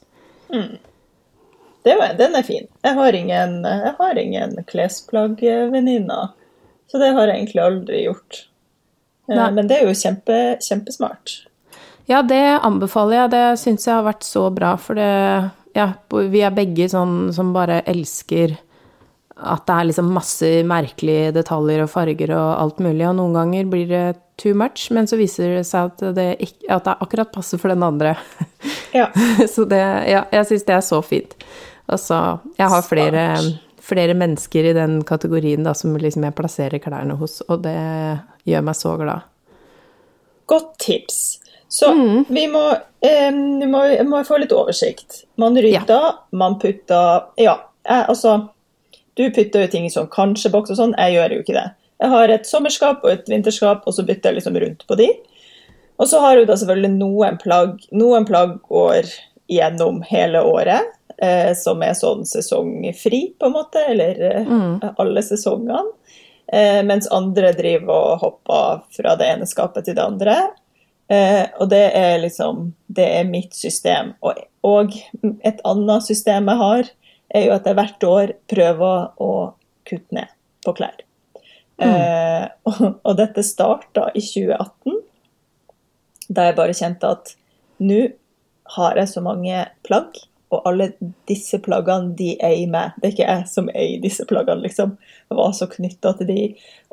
Det den er fin. Jeg har ingen, jeg har ingen klesplaggvenninner, så det har jeg egentlig aldri gjort. Eh, Nei. Men det er jo kjempe, kjempesmart. Ja, det anbefaler jeg. Det syns jeg har vært så bra, for det Ja, vi er begge sånn som bare elsker at det er liksom masse merkelige detaljer og farger og alt mulig, og noen ganger blir det too much, men så viser det seg at det, ikke, at det akkurat passer for den andre. Ja. <laughs> så det Ja, jeg syns det er så fint. Altså, jeg har flere, flere mennesker i den kategorien da, som liksom jeg plasserer klærne hos, og det gjør meg så glad. Godt tips. Så Mm. vi må, eh, må, må få litt oversikt. Man rydder, man putter Ja, jeg, altså Du putter jo ting i sånn kanskje-boks og sånn, jeg gjør jo ikke det. Jeg har et sommerskap og et vinterskap, og så bytter jeg liksom rundt på de. Og så har du da selvfølgelig noen plagg Noen plagg går gjennom hele året, eh, som er sånn sesongfri, på en måte, eller eh, alle sesongene. Eh, mens andre driver og hopper fra det ene skapet til det andre. Eh, og det er liksom Det er mitt system. Og, og et annet system jeg har, er jo at jeg hvert år prøver å kutte ned på klær. Eh, og, og dette starta i 2018, da jeg bare kjente at nå har jeg så mange plagg, og alle disse plaggene de eier meg. Det er ikke jeg som eier disse plaggene, liksom. Jeg var så knytta til de,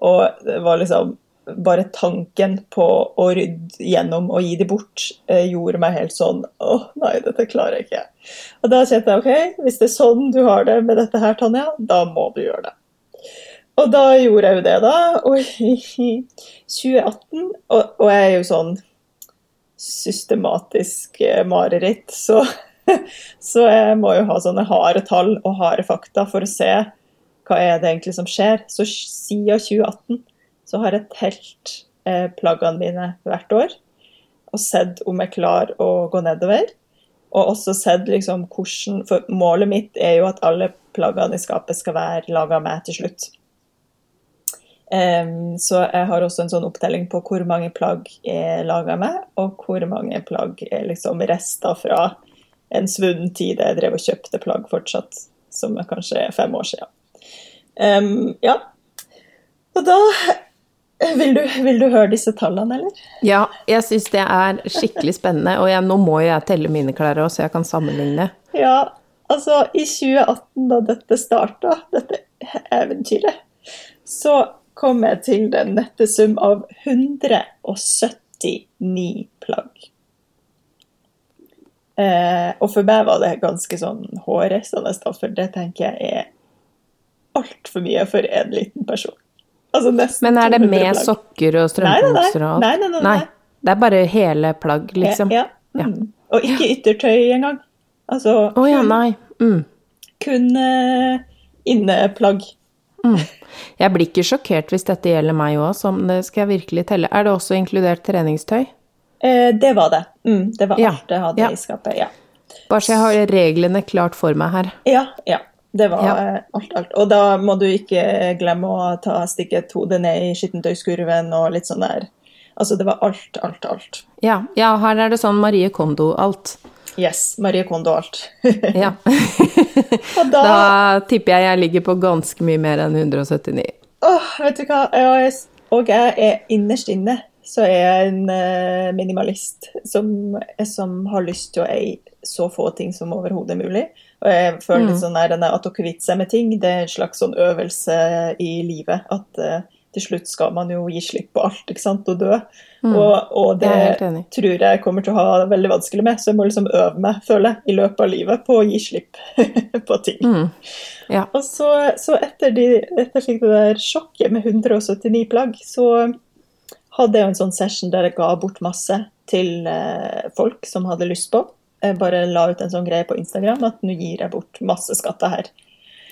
og det var liksom bare tanken på å rydde gjennom og gi de bort eh, gjorde meg helt sånn Å, nei, dette klarer jeg ikke. Og da kjente jeg OK, hvis det er sånn du har det med dette her, Tanja, da må du gjøre det. Og da gjorde jeg jo det, da. Og i <laughs> 2018 Og, og jeg er jo sånn systematisk eh, mareritt, så, <laughs> <laughs> så jeg må jo ha sånne harde tall og harde fakta for å se hva er det egentlig som skjer. Så siden 2018 så har jeg telt eh, plaggene mine hvert år og sett om jeg klarer å gå nedover. Og også sett liksom hvordan For målet mitt er jo at alle plaggene i skapet skal være laga meg til slutt. Um, så jeg har også en sånn opptelling på hvor mange plagg er laga med, og hvor mange plagg er liksom rester fra en svunnen tid jeg drev og kjøpte plagg fortsatt, som er kanskje er fem år siden. Um, ja. Og da vil du, vil du, høre disse tallene, eller? Ja, jeg syns det er skikkelig spennende, og jeg, nå må jeg telle mine klær òg, så jeg kan sammenligne. Ja, altså i 2018, da dette starta, dette eventyret, så kom jeg til den nette sum av 179 plagg. Eh, og for meg var det ganske sånn hårreisende, for det tenker jeg er altfor mye for en liten person. Altså Men er det med plagg. sokker og strømpebukser og alt? Nei, nei, nei, nei, Det er bare hele plagg, liksom? Ja. ja. Mm. Og ikke yttertøy engang. Altså oh, ja, nei. Mm. kun uh, inneplagg. Mm. Jeg blir ikke sjokkert hvis dette gjelder meg òg, som det skal jeg virkelig telle. Er det også inkludert treningstøy? Eh, det var det. Mm, det var alt jeg hadde i skapet, ja. Bare så jeg har reglene klart for meg her. Ja, ja. Det var ja. alt, alt. Og da må du ikke glemme å ta, stikke et hode ned i skittentøyskurven og litt sånn der. Altså, det var alt, alt, alt. Ja, ja her er det sånn Marie Kondo-alt. Yes. Marie Kondo-alt. <laughs> ja. <laughs> da, da, tipper jeg jeg ligger på ganske mye mer enn 179. Åh, vet du hva. Og jeg er innerst inne så er jeg en uh, minimalist som, som, har lyst til å eie så få ting som overhodet mulig. Og jeg føler litt mm. sånn der, at å kvitte seg med ting, det er en slags sånn øvelse i livet. At uh, til slutt skal man jo gi slipp på alt ikke sant, og dø. Mm. Og, og, det tror jeg kommer til å ha veldig vanskelig med, så jeg må liksom øve meg, føler jeg, i løpet av livet på å gi slipp <laughs> på ting. Mm. Ja. Og så, så etter, de, etter det der sjokket med 179 plagg, så hadde jeg en sånn session der jeg ga bort masse til eh, folk som hadde lyst på. Jeg bare la ut en sånn greie på Instagram at nå gir jeg bort masse skatter her.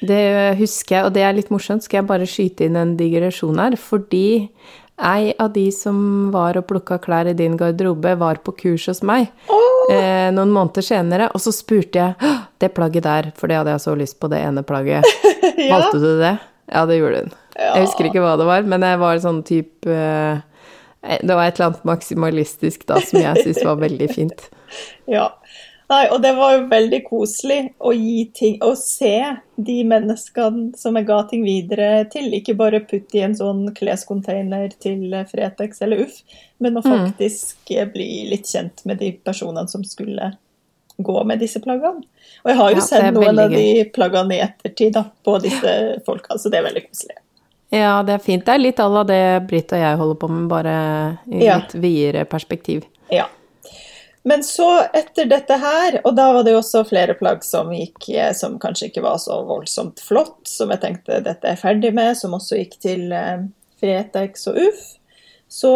Det husker jeg, og det er litt morsomt. Skal jeg bare skyte inn en digresjon her? Fordi ei av de som var og plukka klær i din garderobe, var på kurs hos meg eh, noen måneder senere, og så spurte jeg det plagget der, for det hadde jeg så lyst på, det ene plagget. <laughs> ja. Valgte du det? Ja, det gjorde hun. Ja. Jeg husker ikke hva det var, men jeg var sånn type Eh, det var et eller annet maksimalistisk da som jeg syntes var veldig fint. <laughs> Ja. Nei, og det var jo veldig koselig å gi ting Å se de menneskene som jeg ga ting videre til. Ikke bare putte i en sånn klescontainer til Fretex eller Uff, men å mm. faktisk mm. bli litt kjent med de personene som skulle gå med disse plaggene. Og jeg har jo ja, sett noen av de plaggene i ettertid da, på disse folka, så det er veldig koselig. Ja, det er fint. Det er litt à la det Britt og jeg holder på med, bare i ja. litt videre perspektiv. Ja. Men så, etter dette her, og da var det jo også flere plagg som gikk eh, som kanskje ikke var så voldsomt flott, som jeg tenkte dette er ferdig med, som også gikk til eh, Fretex og UFF. Så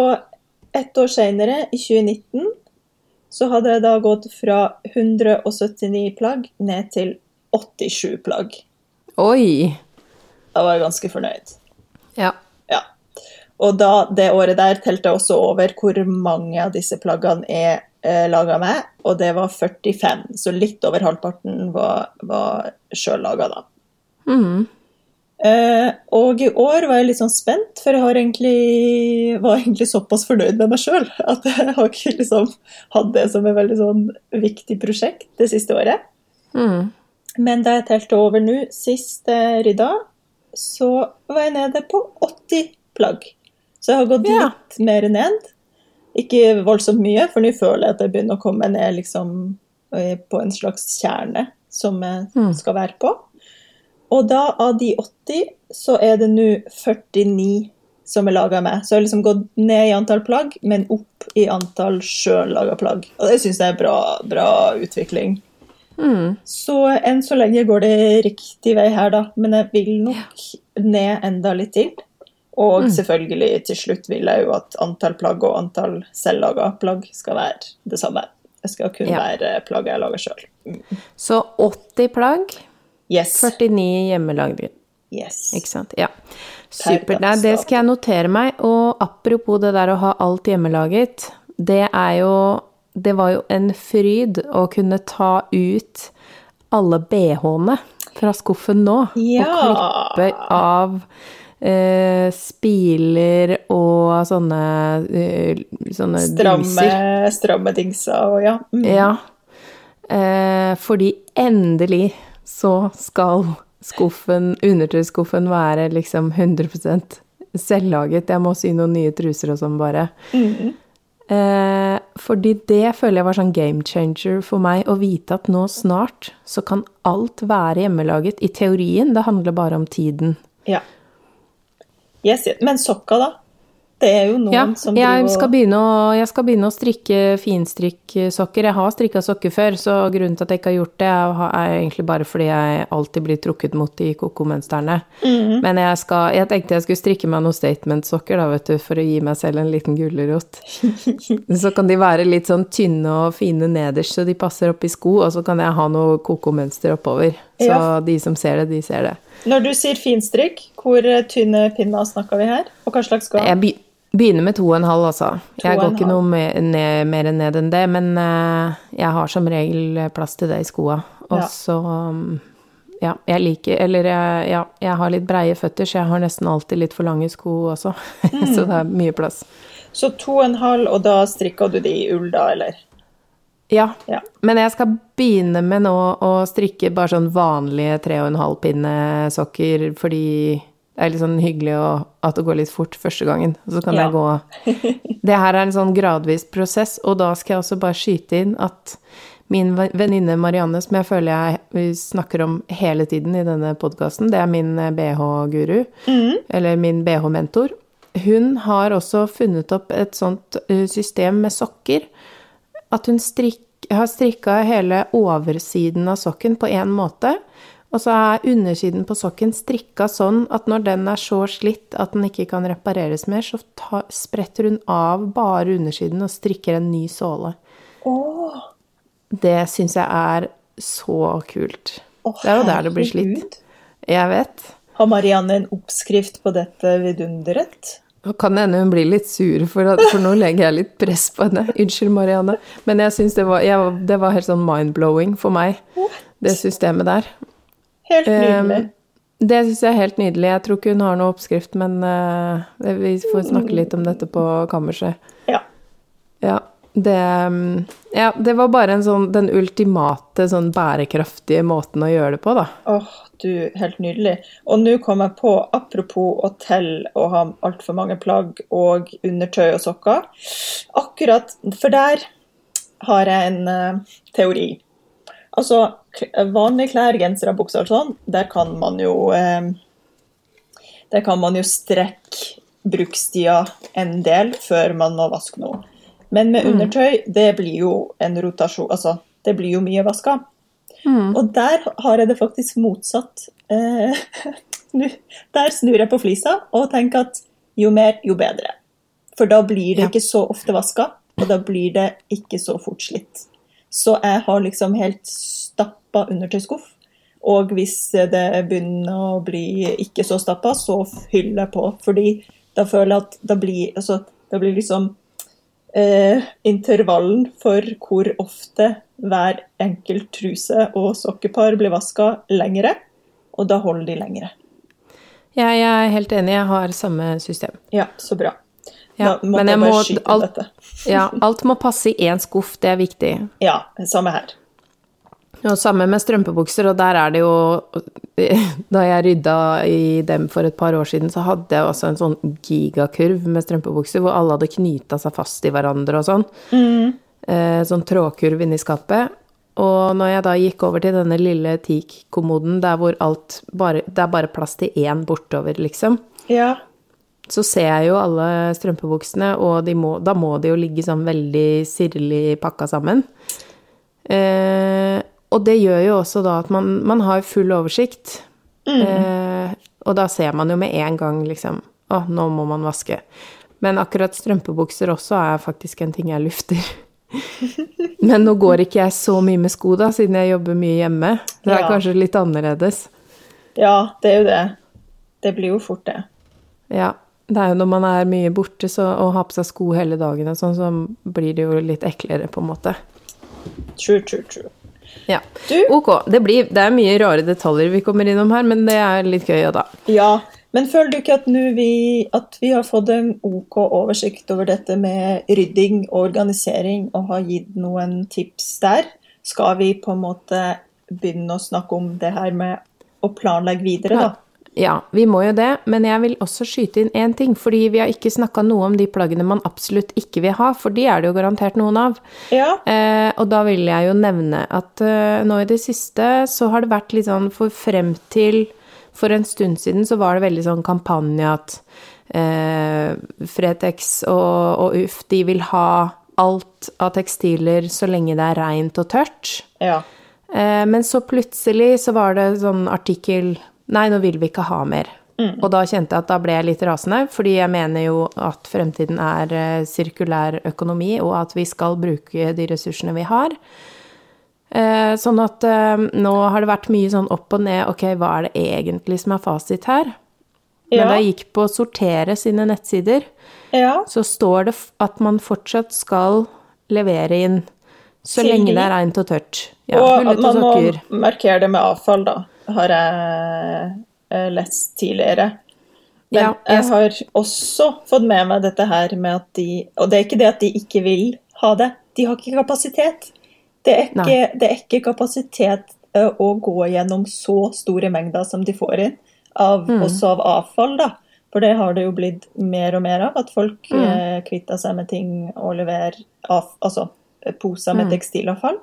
ett år seinere, i 2019, så hadde jeg da gått fra 179 plagg ned til 87 plagg. Oi! Da var jeg ganske fornøyd. Ja. ja. Og da, det året der telte jeg også over hvor mange av disse plaggene er eh, laga med, og det var 45. Så litt over halvparten var, var sjøl laga, da. Mm. Eh, og i år var jeg litt sånn spent, for jeg har egentlig, var egentlig såpass fornøyd med meg sjøl <laughs> at jeg har ikke liksom hatt det som et veldig sånn viktig prosjekt det siste året. Mm. Men da jeg telte over nå, sist jeg rydda, så var jeg nede på 80 plagg. Så jeg har gått Ja. litt mer ned. Ikke voldsomt mye, for nå føler jeg at jeg begynner å komme ned liksom, eh, på en slags kjerne som jeg Mm. skal være på. Og da, av de 80, så er det nå 49 som er laga med. Så jeg har liksom gått ned i antall plagg, men opp i antall sjøl laga plagg. Og det syns jeg er bra, bra utvikling. Mm. Så enn så lenge går det riktig vei her, da. Men jeg vil nok ned enda litt til. Og Mm. selvfølgelig, til slutt vil jeg jo at antall plagg og antall selvlaga plagg skal være det samme. Det skal kun Ja. være plagg jeg lager sjøl. Så 80 plagg, Yes. 49 hjemmelagde. yes. Ikke sant? Ja. Supert. Det skal jeg notere meg. Og apropos det der å ha alt hjemmelaget, det er jo Det var jo en fryd å kunne ta ut alle bh-ene fra skuffen nå. Ja. Og klippe av eh, spiler og sånne, eh, sånne Stramme, dingser. stramme dingser og ja. Mm. Ja. Eh, fordi endelig så skal skuffen, undertøyskuffen være liksom 100% selvlaget. Jeg må sy noen nye truser og sånn, bare. Eh, fordi det føler jeg var sånn game changer for meg, å vite at nå snart så kan alt være hjemmelaget. I teorien, det handler bare om tiden. ja. Yes. Men sokka, da? Det er jo noen Ja, som jeg skal, å, jeg skal begynne å strikke finstrikksokker. Jeg har strikka sokker før, så grunnen til at jeg ikke har gjort det, er egentlig bare fordi jeg alltid blir trukket mot de koko-mønstrene. -hmm. Men jeg, skal, jeg tenkte jeg skulle strikke meg noen statement-sokker, da, vet du, for å gi meg selv en liten gulrot. <laughs> så kan de være litt sånn tynne og fine nederst, så de passer opp i sko, og så kan jeg ha noe koko-mønster oppover. Så Ja. de som ser det, de ser det. Når du sier finstrikk, hvor tynne pinner snakker vi her? Og hva slags garn? Begynner med to og en halv, altså. Jeg går ikke noe mer ned, mer ned enn det, men uh, jeg har som regel plass til det i skoa. Og Ja. så um, ja, jeg liker Eller jeg, ja, jeg har litt breie føtter, så jeg har nesten alltid litt for lange sko også. <laughs> så det er mye plass. Så to og en halv, og da strikker du de i ull, da, eller? Ja. Ja. Men jeg skal begynne med nå å strikke bare sånn vanlige tre og en halv pinne sokker, fordi det er litt sånn hyggelig å, at det går litt fort første gangen. Så kan Ja. jeg gå <laughs> Det her er en sånn gradvis prosess, og da skal jeg også bare skyte inn at min venninne Marianne, som jeg føler jeg snakker om hele tiden i denne podkasten, det er min BH-guru, eller min BH-mentor, hun har også funnet opp et sånt eh, system med sokker at hun strikk, har strikka hele oversiden av sokken på én måte, og så er undersiden på sokken strikka sånn at når den er så slitt at den ikke kan repareres mer, så ta, spretter hun av bare undersiden og strikker en ny såle. Oh. Det syns jeg er så kult. Oh, det er jo der det blir slitt. Jeg vet. Har Marianne en oppskrift på dette vidunderet? Nå kan det hende hun blir litt sur, for, at, for nå legger jeg litt press på henne. Unnskyld, Marianne. Men jeg syns det, var- det var helt sånn mind-blowing for meg, det systemet der. Helt nydelig. Um, det syns jeg er helt nydelig. Jeg tror ikke hun har noe oppskrift, men uh, vi får snakke litt om dette på kammerset. Ja. Ja. Det, um, ja, det var bare en sånn, den ultimate, sånn bærekraftige måten å gjøre det på, da. Åh, du, helt nydelig. Og nå kom jeg på, apropos å telle og ha altfor mange plagg og undertøy og sokker Akkurat, for der har jeg en uh, teori. Altså, vanlige klær, gensere, bukser og sånn, der kan man jo eh, Der kan man jo strekke brukstida en del før man må vaske noe. Men med undertøy, det blir jo en rotasjon Altså, det blir jo mye vaska. Og der har jeg det faktisk motsatt. Eh, <laughs> der snur jeg på flisa og tenker at jo mer, jo bedre. For da blir det Ja. ikke så ofte vaska, og da blir det ikke så fort slitt. Så jeg har liksom helt stappa undertøyskuff. Og hvis det begynner å bli ikke så stappa, så fyller jeg på. Fordi da føler jeg at da blir, altså, da blir liksom eh, intervallen for hvor ofte hver enkelt truse og sokkepar blir vaska, lengre. Og da holder de lengre. Ja, jeg er helt enig, jeg har samme system. Ja, så bra. Ja, da måtte men jeg bare må- skyte alt- dette. <laughs> Ja, alt må passe i én skuff, det er viktig. Ja, samme her. Og samme med strømpebukser, og der er det jo <laughs> Da jeg rydda i dem for et par år siden, så hadde jeg også en sånn gigakurv med strømpebukser hvor alle hadde knyta seg fast i hverandre og sånn. Eh, sånn trådkurv inni skapet. Og når jeg da gikk over til denne lille teak-kommoden der hvor alt bare Det er bare plass til én bortover, liksom. Ja. Så ser jeg jo alle strømpebuksene, og de må, da må de jo ligge sånn veldig sirlig pakka sammen. Eh, og det gjør jo også da at man, man har full oversikt. Eh, og da ser man jo med en gang liksom Å, nå må man vaske. Men akkurat strømpebukser også er faktisk en ting jeg lufter. <laughs> Men nå går ikke jeg så mye med sko, da, siden jeg jobber mye hjemme. Det er Ja. kanskje litt annerledes. ja, det er jo det. Det blir jo fort det. Ja. Det er jo når man er mye borte så, og har på seg sko hele dagen og sånn, så blir det jo litt eklere, på en måte. True, true, true. Ja. Du? Ok. Det, blir, det er mye rare detaljer vi kommer innom her, men det er litt gøy, da. Ja, men føler du ikke at, vi, at vi har fått en OK oversikt over dette med rydding og organisering, og har gitt noen tips der? Skal vi på en måte begynne å snakke om det her med å planlegge videre, da? Ja, vi må jo det, men jeg vil også skyte inn én ting, fordi vi har ikke snakka noe om de plaggene man absolutt ikke vil ha, for de er det jo garantert noen av. Ja. Eh, og da vil jeg jo nevne at eh, nå i det siste så har det vært litt sånn for frem til For en stund siden så var det veldig sånn kampanje at eh, Fretex og, og Uff, de vil ha alt av tekstiler så lenge det er reint og tørt. ja. Eh, men så plutselig så var det sånn artikkel Nei, nå vil vi ikke ha mer. Og da kjente jeg at da ble jeg litt rasende, fordi jeg mener jo at fremtiden er eh, sirkulær økonomi, og at vi skal bruke de ressursene vi har. Eh, sånn at eh, nå har det vært mye sånn opp og ned, ok, hva er det egentlig som er fasit her? Men Ja. da jeg gikk på Sortere sine nettsider, ja. så står det at man fortsatt skal levere inn så Til lenge det er reint og tørt. Ja, og man må markere det med avfall, da, har jeg eh, lest tidligere. Men Ja, jeg- jeg har også fått med meg dette her med at de Og det er ikke det at de ikke vil ha det, de har ikke kapasitet. Det er ikke, det er ikke kapasitet eh, å gå gjennom så store mengder som de får inn, av, Mm. også av avfall, da. For det har det jo blitt mer og mer av, at folk Mm. eh, kvitter seg med ting og leverer av, altså, eh, poser med Mm. tekstilavfall.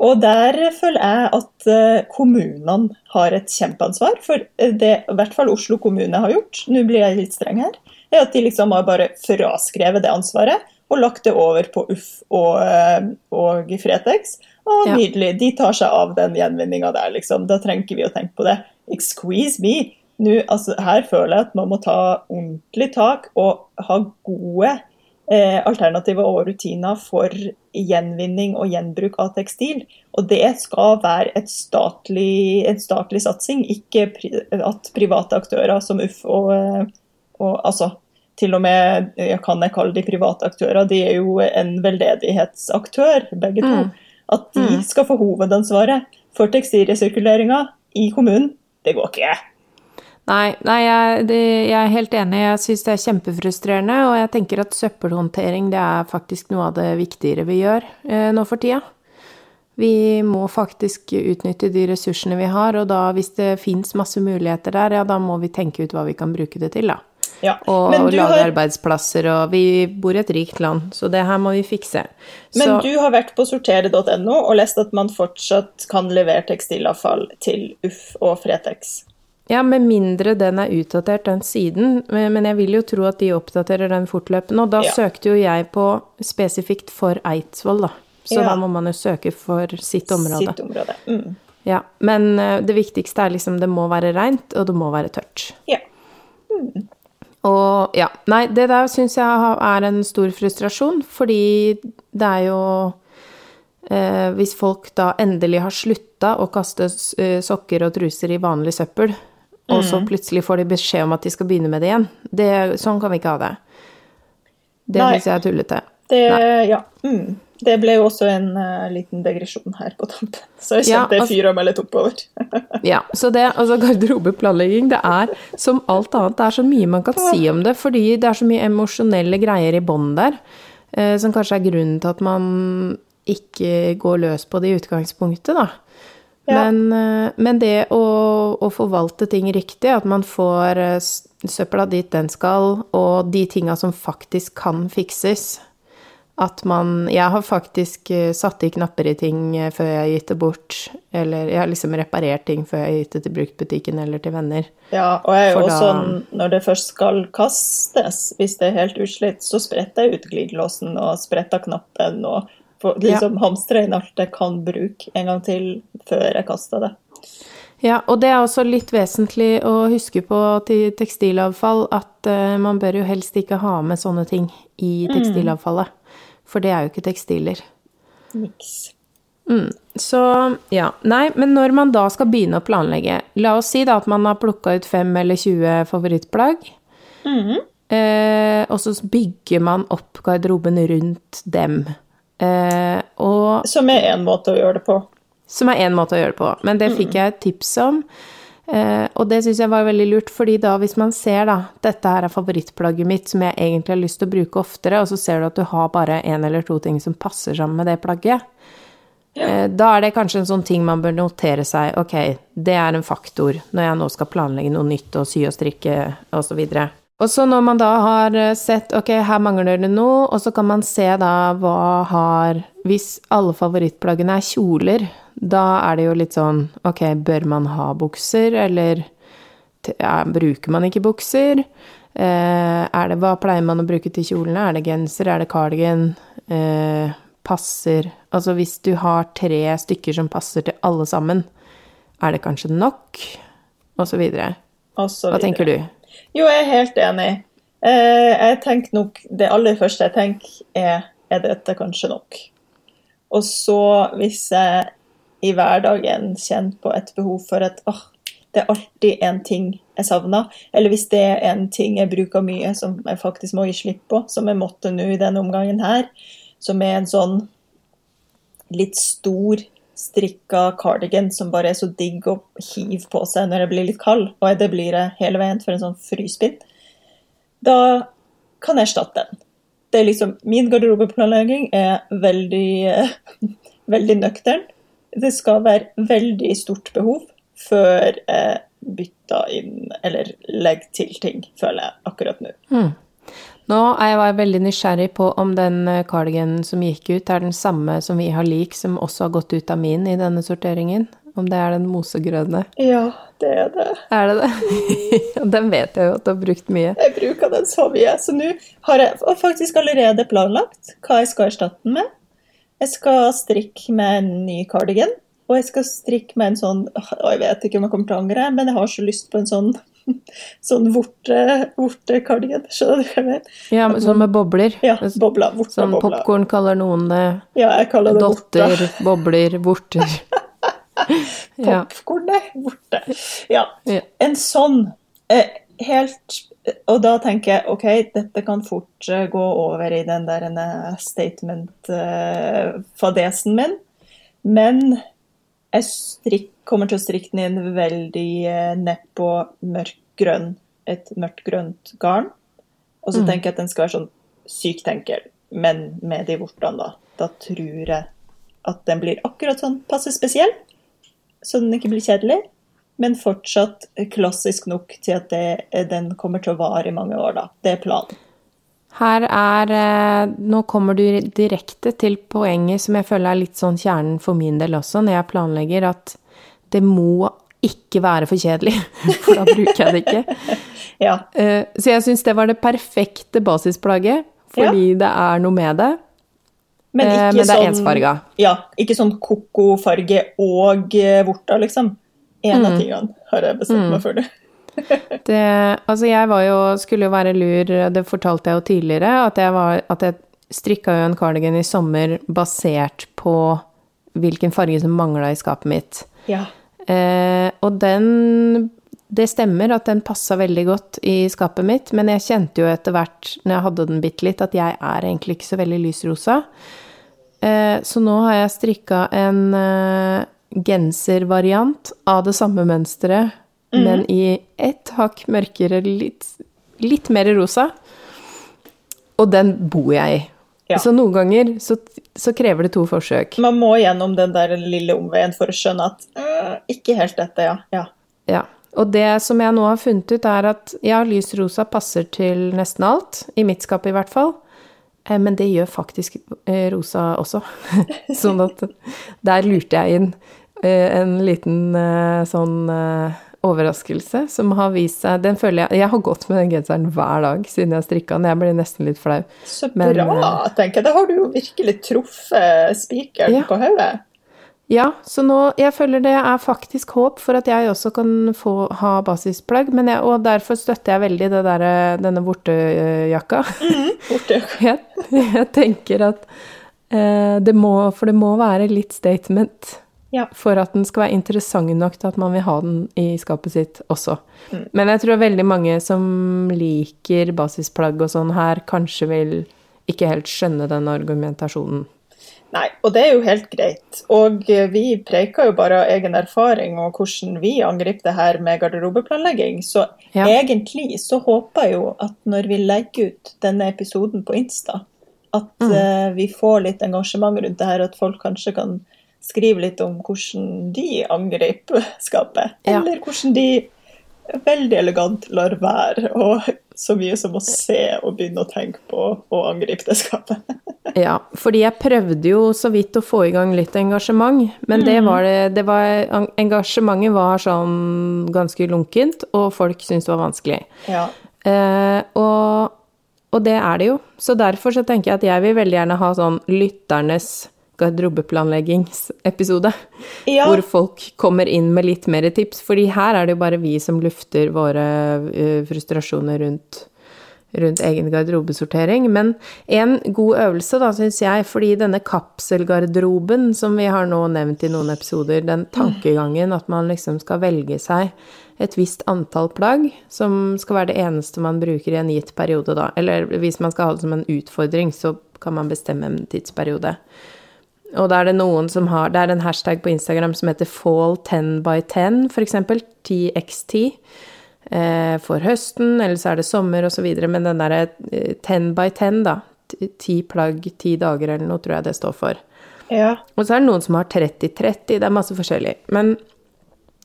Og der føler jeg at eh, kommunene har et kjempeansvar. For eh, det i hvert fall Oslo kommune har gjort, nå blir jeg litt streng her, er at de liksom har bare fraskrevet det ansvaret og lagt det over på Uff og, eh, og Fretex. Og Ja. nydelig, de tar seg av den gjenvinninga der, liksom. Da trenger ikke vi å tenke på det. Excuse me. Nå, altså, her føler jeg at man må ta ordentlig tak og ha gode eh, alternativer og rutiner for gjenvinning og gjenbruk av tekstil. Og det skal være statlig, en statlig satsing, ikke pri at private aktører som Uff og, eh, og altså til og med jeg kan jeg kalle de private aktører, de er jo en veldedighetsaktør, begge to. Mm. At de Mm. skal få hovedansvaret for tekstilresirkuleringa i kommunen, det går ikke. Nei, nei jeg, det, jeg er helt enig. Jeg syns det er kjempefrustrerende, og jeg tenker at søppelhåndtering det er faktisk noe av det viktigere vi gjør eh, nå for tida. Vi må faktisk utnytte de ressursene vi har, og da hvis det fins masse muligheter der, ja, da må vi tenke ut hva vi kan bruke det til, da. Ja. Og, Men og lage har- arbeidsplasser, og vi bor i et rikt land, så det her må vi fikse. Men Så- du har vært på sortere.no og lest at man fortsatt kan levere tekstilavfall til Uff og Fretex. Ja, med mindre den er utdatert, den siden. Men jeg vil jo tro at de oppdaterer den fortløpende. Og da Ja. søkte jo jeg på spesifikt for Eidsvoll, da. Så Ja. da må man jo søke for sitt område. Sitt område. Mm. Ja, Men eh, det viktigste er liksom det må være reint, og det må være tørt. Ja. Og ja, nei, det der syns jeg er en stor frustrasjon, fordi det er jo eh, Hvis folk da endelig har slutta å kaste eh, sokker og truser i vanlig søppel, og så plutselig får de beskjed om at de skal begynne med det igjen, det, sånn kan vi ikke ha det. Det syns jeg er tullete. Det, ja. Mm. Det ble jo også en uh, liten degresjon her på tampen, <laughs> så jeg Ja, kjente altså- fyra meg litt oppover. <laughs> Ja, så det, altså garderobeplanlegging, det er som alt annet, det er så mye man kan si om det, fordi det er så mye emosjonelle greier i bånn der, uh, som kanskje er grunnen til at man ikke går løs på det i utgangspunktet, da. Ja. Men, eh, men det å, å forvalte ting riktig, at man får eh, søpla dit den skal, og de tinga som faktisk kan fikses, at man Jeg har faktisk eh, satt i knapper i ting før jeg har gitt det bort. Eller jeg har liksom reparert ting før jeg har gitt det til bruktbutikken eller til venner. Ja, og jeg er jo også da- når det først skal kastes, hvis det er helt utslitt, så spretter jeg ut glidelåsen og spretter knappen og får liksom hamstrer inn alt jeg kan bruke en gang til før jeg kaster det. Ja, og det er også litt vesentlig å huske på til tekstilavfall at uh, man bør jo helst ikke ha med sånne ting i tekstilavfallet. For det er jo ikke tekstiler. Niks. Mm. Så ja. Nei, men når man da skal begynne å planlegge La oss si da at man har plukka ut fem eller 20 favorittplagg. eh, og så bygger man opp garderoben rundt dem. Eh, og Som er en måte å gjøre det på. som er én måte å gjøre det på. Men det fikk jeg et tips om. Eh, og det syns jeg var veldig lurt, fordi da hvis man ser da dette her er favorittplagget mitt som jeg egentlig har lyst til å bruke oftere, og så ser du at du har bare én eller to ting som passer sammen med det plagget, eh, da er det kanskje en sånn ting man bør notere seg. Ok, det er en faktor når jeg nå skal planlegge noe nytt og sy og strikke osv. Og så når man da har eh, sett ok, her mangler det noe, og så kan man se da hva har Hvis alle favorittplaggene er kjoler, da er det jo litt sånn ok, bør man ha bukser, eller ja, bruker man ikke bukser? Eh, er det, hva pleier man å bruke til kjolene? Er det genser, er det cardigan? Eh, passer Altså hvis du har tre stykker som passer til alle sammen, er det kanskje nok? Og så videre. og så Hva tenker du? Jo, jeg er helt enig. Eh, jeg tenker nok, Det aller første jeg tenker, er er dette kanskje nok? Og så, hvis jeg i hverdagen kjenner på et behov for at åh, det er alltid en ting jeg savner, eller hvis det er en ting jeg bruker mye som jeg faktisk må gi slipp på, som jeg måtte nå i denne omgangen her, som er en sånn litt stor strikka cardigan som bare er så digg å hive på seg når jeg blir litt kald, og det blir jeg hele veien for en sånn fryspinn, da kan jeg erstatte den. Det er liksom, min garderobeplanlegging er veldig, eh, <laughs> veldig nøktern. Det skal være veldig stort behov før jeg bytter inn eller legger til ting, føler jeg akkurat nå. Nå er jeg veldig nysgjerrig på om den eh, cardiganen som gikk ut, er den samme som vi har lik, som også har gått ut av min i denne sorteringen. Om det er den mosegrønne. Ja, det er det. Er det det? <laughs> den vet jeg jo at du har brukt mye. Jeg bruker den så mye. Så nå har jeg faktisk allerede planlagt hva jeg skal erstatte den med. Jeg skal strikke med en ny cardigan, og jeg skal strikke med en sånn Jeg vet ikke om jeg kommer til å angre, men jeg har så lyst på en sånn <laughs> sånn vorte-cardigan. Skjønner du hva jeg mener? Ja, men sånn med bobler. Ja, bobla. Vorta, Sånn popkorn kaller noen det. Ja, jeg kaller det vorta. Dotter, bobler, vorter. <laughs> Ja. Popkorn, nei. Vorte. Ja. En sånn eh, helt Og da tenker jeg OK, dette kan fort eh, gå over i den der statement-fadesen min, men jeg strikk, kommer til å strikke den i en veldig eh, mørk grønn, et mørkgrønt garn. Og så tenker jeg at den skal være sånn sykt enkel, men med de vortene, da. Da tror jeg at den blir akkurat sånn passe spesiell, så den ikke blir kjedelig. Men fortsatt klassisk nok til at det, den kommer til å vare i mange år, da. Det er planen. Her er eh, Nå kommer du direkte til poenget som jeg føler er litt sånn kjernen for min del også, når jeg planlegger at det må ikke være for kjedelig, <laughs> for da bruker jeg det ikke. <laughs> Ja. Eh, Så jeg syns det var det perfekte basisplagget, fordi det er noe med det. Men Eh, men det er sånn ensfarga. Ja, ikke sånn koko-farge og vorta, liksom. Mm. av tingene har jeg bestemt meg for det. <laughs> Det, altså jeg var jo, skulle jo være lur, det fortalte jeg jo tidligere, at jeg, var, at jeg strikka jo en cardigan i sommer basert på hvilken farge som mangla i skapet mitt. Ja. Eh, og den Det stemmer at den passa veldig godt i skapet mitt, men jeg kjente jo etter hvert, når jeg hadde den bitte litt, at jeg er egentlig ikke så veldig lysrosa. Eh, så nå har jeg strikka en eh, genservariant av det samme mønsteret, Mhm. men i ett hakk mørkere, litt, litt mer rosa. Og den bor jeg i. Ja. Så noen ganger så, så krever det to forsøk. Man må gjennom den der lille omveien for å skjønne at øh, ikke helt dette, ja. ja. Ja. Og det som jeg nå har funnet ut, er at ja, lys rosa passer til nesten alt. I mitt skap i hvert fall. Eh, Men det gjør faktisk eh, rosa også. <laughs> sånn at der lurte jeg inn eh, en liten sånn overraskelse som har vist seg Den føler jeg Jeg har gått med den genseren hver dag siden jeg strikka den. Jeg blir nesten litt flau. Så Men, bra, tenker jeg. Da har du jo virkelig truffet spikeren Ja. på hodet. Ja, så nå Jeg føler det er faktisk håp for at jeg også kan få ha basisplagg, men jeg, og derfor støtter jeg veldig det der, denne vortejakka. Borte. <laughs> jeg, jeg tenker at eh, det må For det må være litt statement Ja. for at den skal være interessant nok til at man vil ha den i skapet sitt også. Men jeg tror veldig mange som liker basisplagg og sånn her, kanskje vil ikke helt skjønne den argumentasjonen. Nei, og det er jo helt greit. Og eh, vi preiker jo bare av egen erfaring og hvordan vi angriper det her med garderobeplanlegging. Så Ja. egentlig så håper jeg jo at når vi legger ut denne episoden på Insta, at eh, vi får litt engasjement rundt det her, at folk kanskje kan skrive litt om hvordan de angriper skapet. Ja. Eller hvordan de veldig elegant lar være og så mye som å se og begynne å tenke på å angripe det skapet. <laughs> Ja, fordi jeg prøvde jo så vidt å få i gang litt engasjement, men det var det, det var, Engasjementet var sånn ganske lunkent, og folk syntes det var vanskelig. Ja. Eh, og, og det er det jo. Så derfor så tenker jeg at jeg vil veldig gjerne ha sånn lytternes garderobeplanleggingsepisode. Ja. Hvor folk kommer inn med litt mer tips. Fordi her er det jo bare vi som lufter våre eh, frustrasjoner rundt, rundt egen garderobesortering. Men en god øvelse, da, syns jeg, fordi denne kapselgarderoben som vi har nå nevnt i noen episoder, den tankegangen at man liksom skal velge seg et visst antall plagg som skal være det eneste man bruker i en gitt periode, da. Eller hvis man skal ha det som en utfordring, så kan man bestemme en tidsperiode. Og da er det noen som har Det er en hashtag på Instagram som heter fall10by10, for eksempel. 10x10. Eh, for høsten, eller så er det sommer, videre. Men den derre eh, 10 by 10, da. Ti plagg, ti dager, eller noe, tror jeg det står for. ja. Og så er det noen som har 30-30. Det er masse forskjellig. Men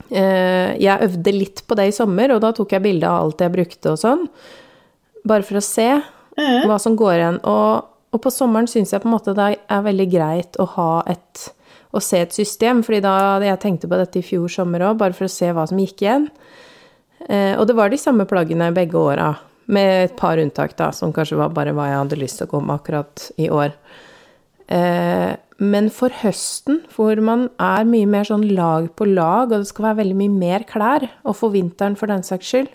eh, jeg øvde litt på det i sommer, og da tok jeg bilde av alt jeg brukte og sånn. Bare for å se hva som går igjen. Og, og på sommeren syns jeg på en måte det er veldig greit å ha et å se et system, fordi da jeg tenkte på dette i fjor sommer òg, bare for å se hva som gikk igjen. Eh, og det var de samme plaggene begge åra, med et par unntak, da, som kanskje var bare hva jeg hadde lyst til å gå med akkurat i år. Eh, men for høsten, hvor man er mye mer sånn lag på lag, og det skal være veldig mye mer klær, og for vinteren for den saks skyld,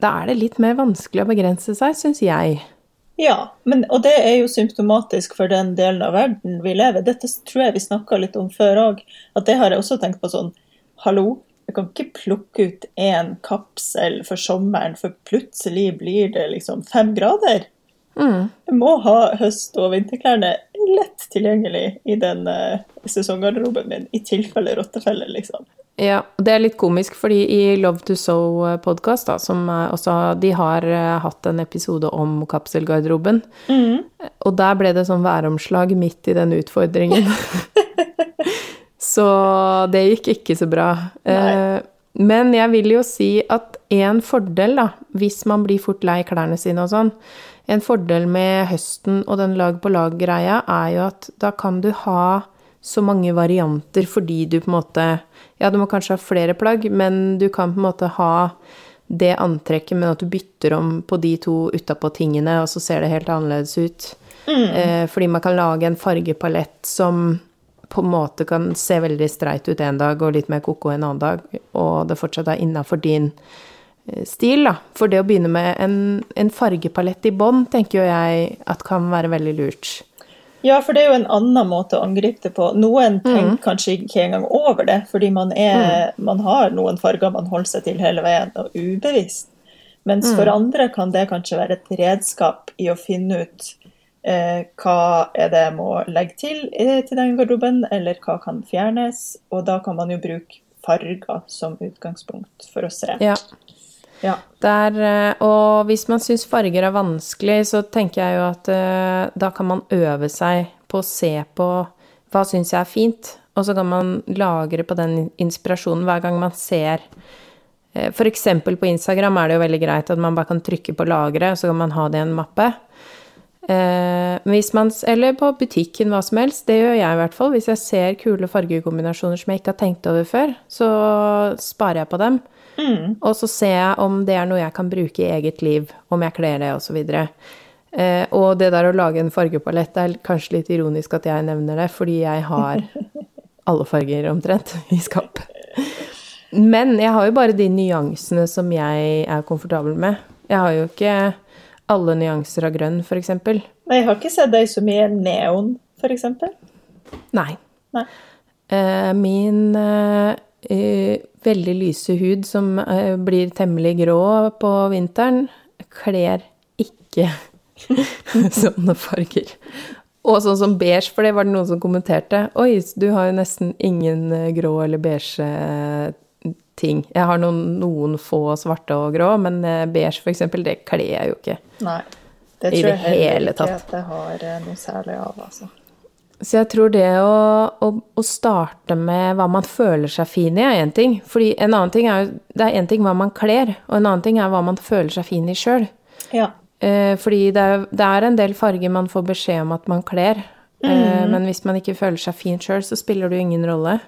da er det litt mer vanskelig å begrense seg, syns jeg. Ja, men, og det er jo symptomatisk for den delen av verden vi lever. Dette tror jeg vi snakka litt om før òg. At det har jeg også tenkt på sånn Hallo, jeg kan ikke plukke ut én kapsel for sommeren, for plutselig blir det liksom fem grader. Jeg må ha høst- og vinterklærne lett tilgjengelig i den uh, sesonggarderoben min, i tilfelle rottefelle, liksom. Ja, og det er litt komisk, fordi i Love to Sow-podkast, som er også De har eh, hatt en episode om kapselgarderoben. Og der ble det sånn væromslag midt i den utfordringen. <laughs> så det gikk ikke så bra. Eh, men jeg vil jo si at en fordel, da, hvis man blir fort lei klærne sine og sånn, en fordel med høsten og den lag-på-lag-greia er jo at da kan du ha så mange varianter fordi du på en måte Ja, du må kanskje ha flere plagg, men du kan på en måte ha det antrekket med at du bytter om på de to utapå tingene, og så ser det helt annerledes ut. Eh, fordi man kan lage en fargepalett som på en måte kan se veldig streit ut en dag og litt mer ko-ko en annen dag, og det fortsatt er innafor din stil, da. For det å begynne med en, en fargepalett i bånn, tenker jo jeg at kan være veldig lurt. Ja, for det er jo en annen måte å angripe det på. Noen tenker kanskje ikke engang over det, fordi man, er, man har noen farger man holder seg til hele veien, og ubevisst. Mens for andre kan det kanskje være et redskap i å finne ut Eh, hva er det jeg må legge til eh, til den garderoben, eller hva kan fjernes? Og da kan man jo bruke farger som utgangspunkt for å se. Ja. Ja. Der, eh, og hvis man syns farger er vanskelig, så tenker jeg jo at eh, da kan man øve seg på å se på hva syns jeg er fint, og så kan man lagre på den inspirasjonen hver gang man ser F.eks. For eksempel på Instagram er det jo veldig greit at man bare kan trykke på lagre, så kan man ha det i en mappe. Eh, man, eller på butikken, hva som helst. Det gjør jeg i hvert fall. Hvis jeg ser kule fargekombinasjoner som jeg ikke har tenkt over før, så sparer jeg på dem. Og så ser jeg om det er noe jeg kan bruke i eget liv, om jeg kler det, osv. Eh, og det der å lage en fargepalett er kanskje litt ironisk at jeg nevner det, fordi jeg har <laughs> alle farger omtrent i skap. Men jeg har jo bare de nyansene som jeg er komfortabel med. Jeg har jo ikke alle nyanser av grønn, f.eks. Jeg har ikke sett deg så mye neon, f.eks. Nei. Nei. Eh, min eh, veldig lyse hud som eh, blir temmelig grå på vinteren, kler ikke <laughs> sånne farger. Og sånn som beige, for det var det noen som kommenterte. Oi, du har jo nesten ingen eh, grå eller beige eh, ting. Jeg har noen, noen få svarte og grå, men beige eksempel, det kler jeg jo ikke. Nei. Det tror jeg heller ikke at jeg har noe særlig av, altså. Så jeg tror det å, å, å starte med hva man føler seg fin i, er én ting. Fordi en annen ting er jo Det er én ting hva man kler, og en annen ting er hva man føler seg fin i sjøl. Ja. Eh, fordi det er, det er en del farger man får beskjed om at man kler. Eh, men hvis man ikke føler seg fin sjøl, så spiller det jo ingen rolle.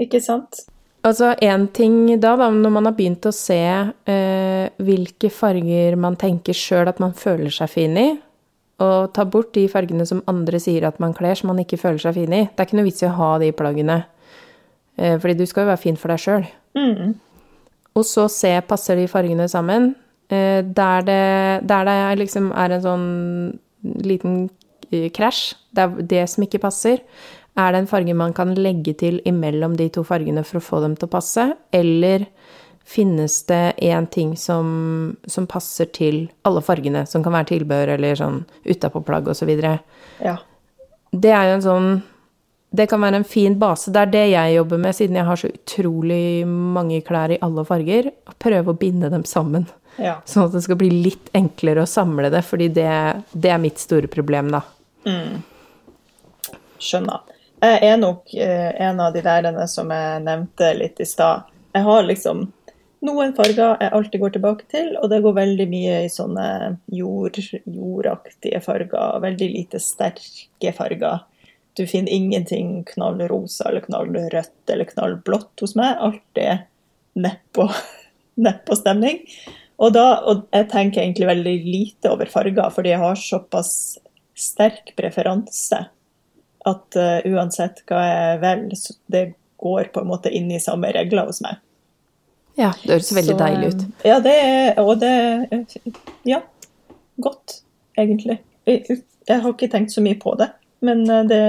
Ikke sant? Altså, én ting da, da, når man har begynt å se eh, hvilke farger man tenker sjøl at man føler seg fin i, og ta bort de fargene som andre sier at man kler som man ikke føler seg fin i. Det er ikke noe vits i å ha de plaggene, eh, fordi du skal jo være fin for deg sjøl. Mm. Og så se passer de fargene sammen. Eh, der, det, der det liksom er en sånn liten eh, krasj, det er det som ikke passer, er det en farge man kan legge til imellom de to fargene for å få dem til å passe, eller finnes det én ting som, som passer til alle fargene, som kan være tilbehør eller sånn utapå plagg osv. Ja. Det er jo en sånn Det kan være en fin base. Det er det jeg jobber med, siden jeg har så utrolig mange klær i alle farger. Å prøve å binde dem sammen. ja. Sånn at det skal bli litt enklere å samle det, fordi det, det er mitt store problem, da. Skjønner. Jeg er nok eh, en av de lærerne som jeg nevnte litt i stad. Jeg har liksom noen farger jeg alltid går tilbake til, og det går veldig mye i sånne jord, jordaktige farger. Veldig lite sterke farger. Du finner ingenting knallrosa eller knallrødt eller knallblått hos meg. Alt er nedpå <laughs> nedpå stemning. Og, da, og jeg tenker egentlig veldig lite over farger, fordi jeg har såpass sterk preferanse at uh, uansett hva jeg velger, det går på en måte inn i samme regler hos meg. Ja, det høres veldig Så, deilig ut. eh, Ja, det er Og det Ja, godt, egentlig. Jeg, jeg har ikke tenkt så mye på det, men eh, det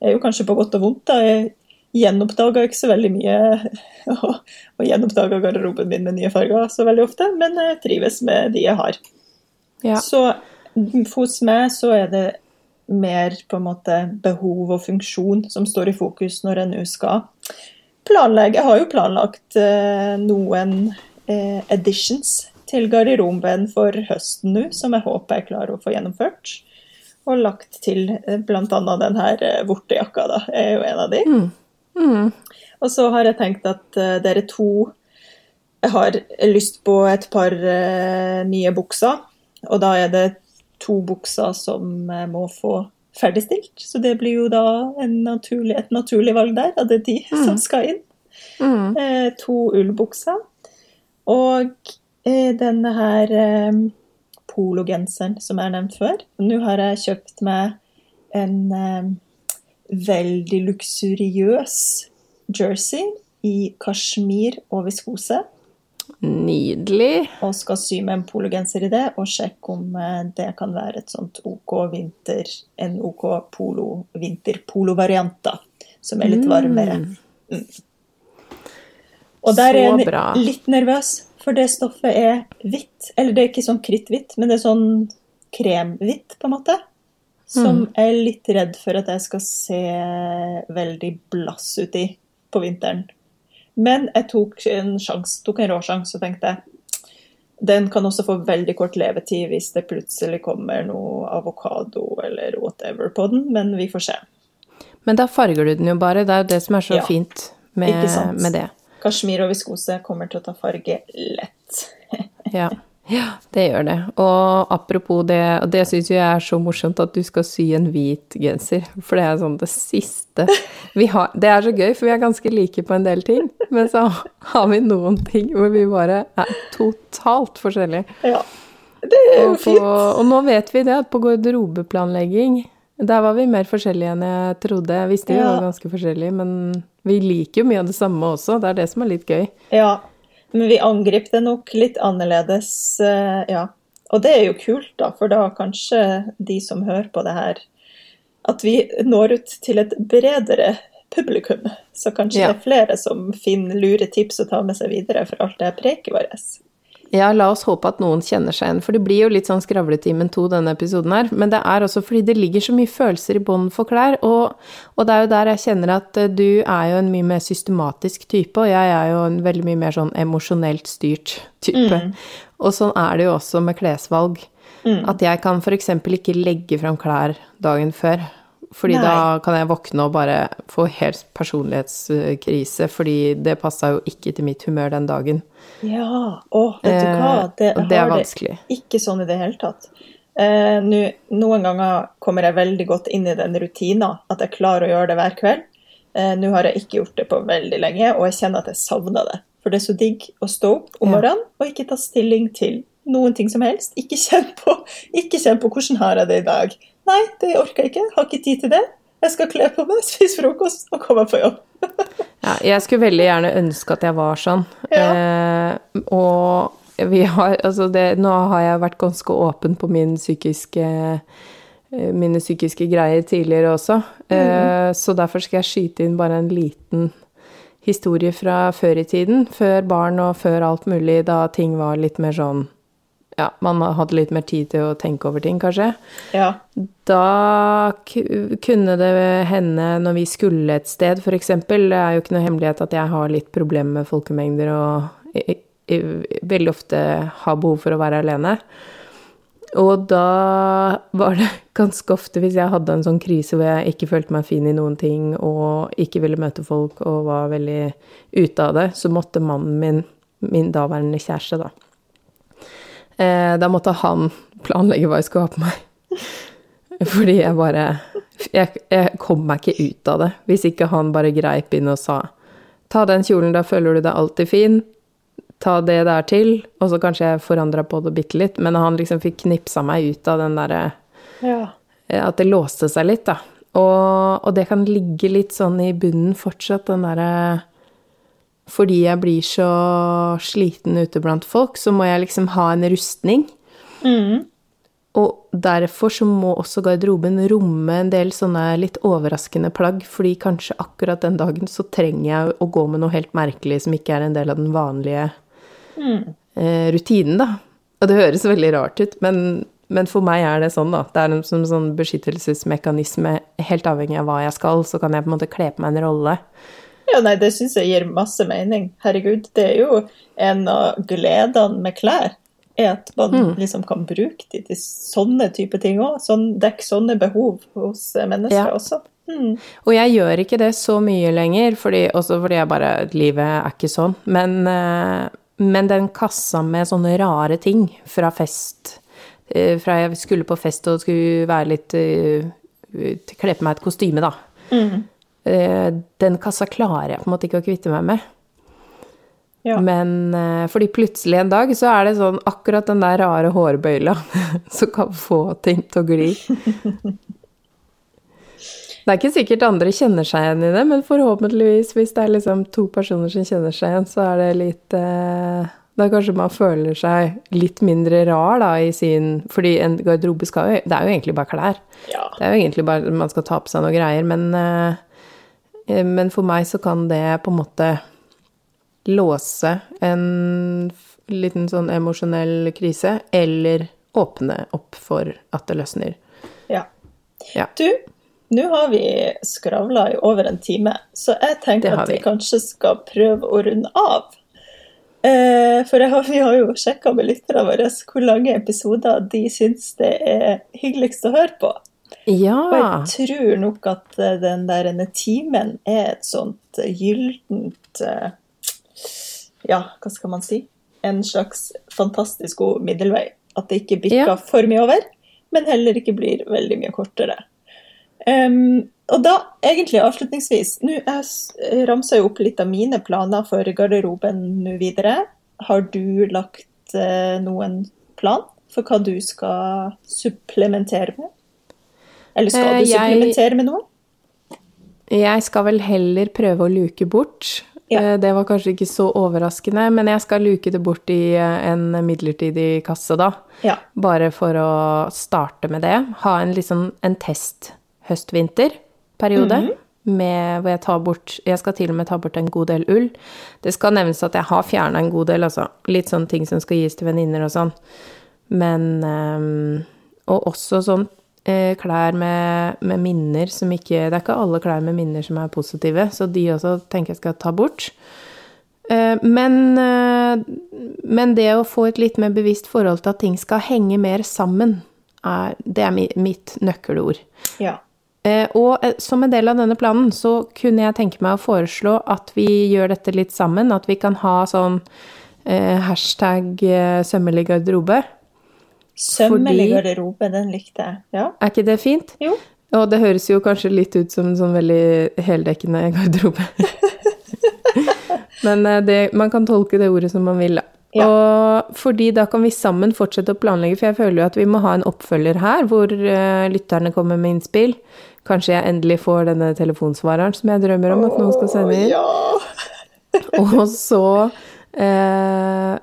er jo kanskje på godt og vondt. da. Jeg gjenoppdaga ikke så veldig mye <laughs> og, og gjenoppdaga garderoben min med nye farger så veldig ofte, men jeg trives med de jeg har. Ja. Så hos meg så er det mer på en måte behov og funksjon som står i fokus når jeg nå skal planlegge. Jeg har jo planlagt eh, noen eh, editions til garderoben for høsten nå, som jeg håper jeg klarer å få gjennomført. Og lagt til eh, bl.a. den her eh, vortejakka, da, er jo en av de. Og så har jeg tenkt at eh, dere to Jeg har lyst på et par eh, nye bukser, og da er det to bukser som jeg må få ferdigstilt. Så det blir jo da en naturlig, et naturlig valg der, at det er de som skal inn. Mm. Eh, to ullbukser. Og eh, denne her eh, pologenseren som jeg har nevnt før. Nå har jeg kjøpt meg en eh, veldig luksuriøs jersey i kasjmir og viskose. Nydelig. Og skal sy med en pologenser i det, og sjekke om eh, det kan være et sånt OK vinter, en OK polo, vinterpolovariant, da. Som er litt varmere. Mm. Og der er jeg litt nervøs, for det stoffet er hvitt. Eller det er ikke sånn kritthvitt, men det er sånn kremhvitt, på en måte. Som jeg er litt redd for at jeg skal se veldig blass ut i på vinteren. Men jeg tok en sjans, tok en råsjanse og tenkte den kan også få veldig kort levetid hvis det plutselig kommer noe avokado eller whatever på den, men vi får se. Men da farger du den jo bare. Det er jo det som er så Ja, fint med, ikke sant? med det. Kasjmir og viskose kommer til å ta farge lett. Ja. <laughs> ja, det gjør det. Og apropos det, og det syns jeg er så morsomt at du skal sy en hvit genser, for det er sånn det siste vi har Det er så gøy, for vi er ganske like på en del ting, men så har vi noen ting hvor vi bare er totalt forskjellige. Ja, det er jo fint. og nå vet vi det, at på garderobeplanlegging der var vi mer forskjellige enn jeg trodde. Jeg visste vi Ja. var ganske forskjellige, men vi liker jo mye av det samme også. Det er det som er litt gøy. Ja, men vi angrep det nok litt annerledes, eh, ja. Og det er jo kult, da, for da kanskje de som hører på det her, at vi når ut til et bredere publikum. Så kanskje Ja. det er flere som finner lure tips å ta med seg videre for alt det preiket vårt. Ja, la oss håpe at noen kjenner seg igjen, for det blir jo litt sånn skravletimen to denne episoden her. Men det er også fordi det ligger så mye følelser i bånd for klær, og, og det er jo der jeg kjenner at eh, du er jo en mye mer systematisk type, og jeg er jo en veldig mye mer sånn emosjonelt styrt type. Og sånn er det jo også med klesvalg. At jeg kan f.eks. ikke legge fram klær dagen før. Fordi Nei. da kan jeg våkne og bare få helt personlighetskrise, fordi det passa jo ikke til mitt humør den dagen. Ja, å, vet du hva? Det, eh, det er vanskelig. vanskelig. ikke sånn i det hele tatt. Eh, nu, noen ganger kommer jeg veldig godt inn i den rutina, at jeg klarer å gjøre det hver kveld. Eh, Nå har jeg ikke gjort det på veldig lenge, og jeg kjenner at jeg savner det. For det er så digg å stå opp om morgenen og ikke ta stilling til noen ting som helst. Ikke kjenn på, ikke kjenn på hvordan har jeg det i dag. Nei, det orker jeg ikke. Har ikke tid til det. Jeg skal kle på meg, spise frokost og komme på jobb. <laughs> Ja, jeg skulle veldig gjerne ønske at jeg var sånn. Ja. Eh, og vi har, altså det, nå har jeg vært ganske åpen på min psykiske, eh, mine psykiske greier tidligere også. Eh, så derfor skal jeg skyte inn bare en liten historie fra før i tiden. Før barn og før alt mulig, da ting var litt mer sånn Ja, man hadde litt mer tid til å tenke over ting, kanskje. Ja. Da ku- kunne det hende når vi skulle et sted, f.eks. Det er jo ikke noe hemmelighet at jeg har litt problemer med folkemengder og i, i, veldig ofte har behov for å være alene. Og da var det <laughs> ganske ofte, hvis jeg hadde en sånn krise hvor jeg ikke følte meg fin i noen ting og ikke ville møte folk og var veldig ute av det, så måtte mannen min, min daværende kjæreste, da eh, Da måtte han planlegge hva jeg skulle ha på meg. Fordi jeg bare jeg, jeg kom meg ikke ut av det hvis ikke han bare greip inn og sa Ta den kjolen, da føler du deg alltid fin. Ta det der til. Og så kanskje jeg forandra på det bitte litt, men han liksom fikk knipsa meg ut av den derre ja. eh, At det låste seg litt, da. Og, og det kan ligge litt sånn i bunnen fortsatt, den derre Fordi jeg blir så sliten ute blant folk, så må jeg liksom ha en rustning. Mm. Og derfor så må også garderoben romme en del sånne litt overraskende plagg, fordi kanskje akkurat den dagen så trenger jeg å gå med noe helt merkelig som ikke er en del av den vanlige eh, rutinen, da. Og det høres veldig rart ut, men, men for meg er det sånn, da. Det er en som sånn beskyttelsesmekanisme. Helt avhengig av hva jeg skal, så kan jeg på en måte kle på meg en rolle. Ja, nei, det syns jeg gir masse mening. Herregud, det er jo en av gledene med klær. Er at man Mm. liksom kan bruke de til sånne type ting òg. Sånn, Dekke sånne behov hos eh, mennesker Ja. også. Mm. Og jeg gjør ikke det så mye lenger, fordi, også fordi jeg bare Livet er ikke sånn. Men, eh, men den kassa med sånne rare ting fra fest eh, Fra jeg skulle på fest og skulle være litt Kle på meg et kostyme, da. Mm. Eh, Den kassa klarer jeg på en måte ikke å kvitte meg med. Ja. Men eh, fordi plutselig en dag så er det sånn akkurat den der rare hårbøyla <laughs> som kan få ting til å gli. <laughs> Det er ikke sikkert andre kjenner seg igjen i det, men forhåpentligvis, hvis det er liksom to personer som kjenner seg igjen, så er det litt eh, Da kanskje man føler seg litt mindre rar, da, i sin Fordi en garderobe skal jo Det er jo egentlig bare klær. ja. Det er jo egentlig bare man skal ta på seg noen greier, men, men for meg så kan det på en måte låse en liten sånn emosjonell krise, eller åpne opp for at det løsner. Ja. Ja. Du, nå har vi skravla i over en time, så jeg tenker at vi vi. kanskje skal prøve å runde av. Eh, for har, vi har jo sjekka med lytterne våre hvor lange episoder de syns det er hyggeligst å høre på. Og jeg tror nok at eh, den der timen er et sånt eh, gyllent eh, Ja, hva skal man si? En slags fantastisk god middelvei. At det ikke bikker Ja. for mye over, men heller ikke blir veldig mye kortere. Um, og da, egentlig avslutningsvis Nå jeg ramsa jo opp litt av mine planer for garderoben nå videre. Har du lagt uh, noen plan for hva du skal supplementere med? Eller skal Eh, du jeg- supplementere med noe? Jeg skal vel heller prøve å luke bort. Ja. Eh, Det var kanskje ikke så overraskende, men jeg skal luke det bort i eh, en midlertidig kasse, da. Ja. Bare for å starte med det. Ha en, liksom, en test høst-vinter-periode. Med hvor jeg tar bort Jeg skal til og med ta bort en god del ull. Det skal nevnes at jeg har fjerna en god del, altså. Litt sånne ting som skal gis til venninner og sånn. Men um, Og også sånn klær med, med minner som ikke Det er ikke alle klær med minner som er positive, så de også tenker jeg skal ta bort. Eh, Men, eh, men det å få et litt mer bevisst forhold til at ting skal henge mer sammen, er, det er mitt nøkkelord. ja. Eh, Og eh, som en del av denne planen så kunne jeg tenke meg å foreslå at vi gjør dette litt sammen. At vi kan ha sånn eh, hashtag eh, sømmelig garderobe. Sømmelig Fordi- garderobe, den likte jeg. Ja. Er ikke det fint? Jo. Og det høres jo kanskje litt ut som en sånn veldig heldekkende garderobe. <laughs> Men eh, det, man kan tolke det ordet som man vil, da. Ja. Og fordi da kan vi sammen fortsette å planlegge, for jeg føler jo at vi må ha en oppfølger her, hvor uh, lytterne kommer med innspill. Kanskje jeg endelig får denne telefonsvareren som jeg drømmer om at noen skal sende inn. Ja. <laughs> Og så eh,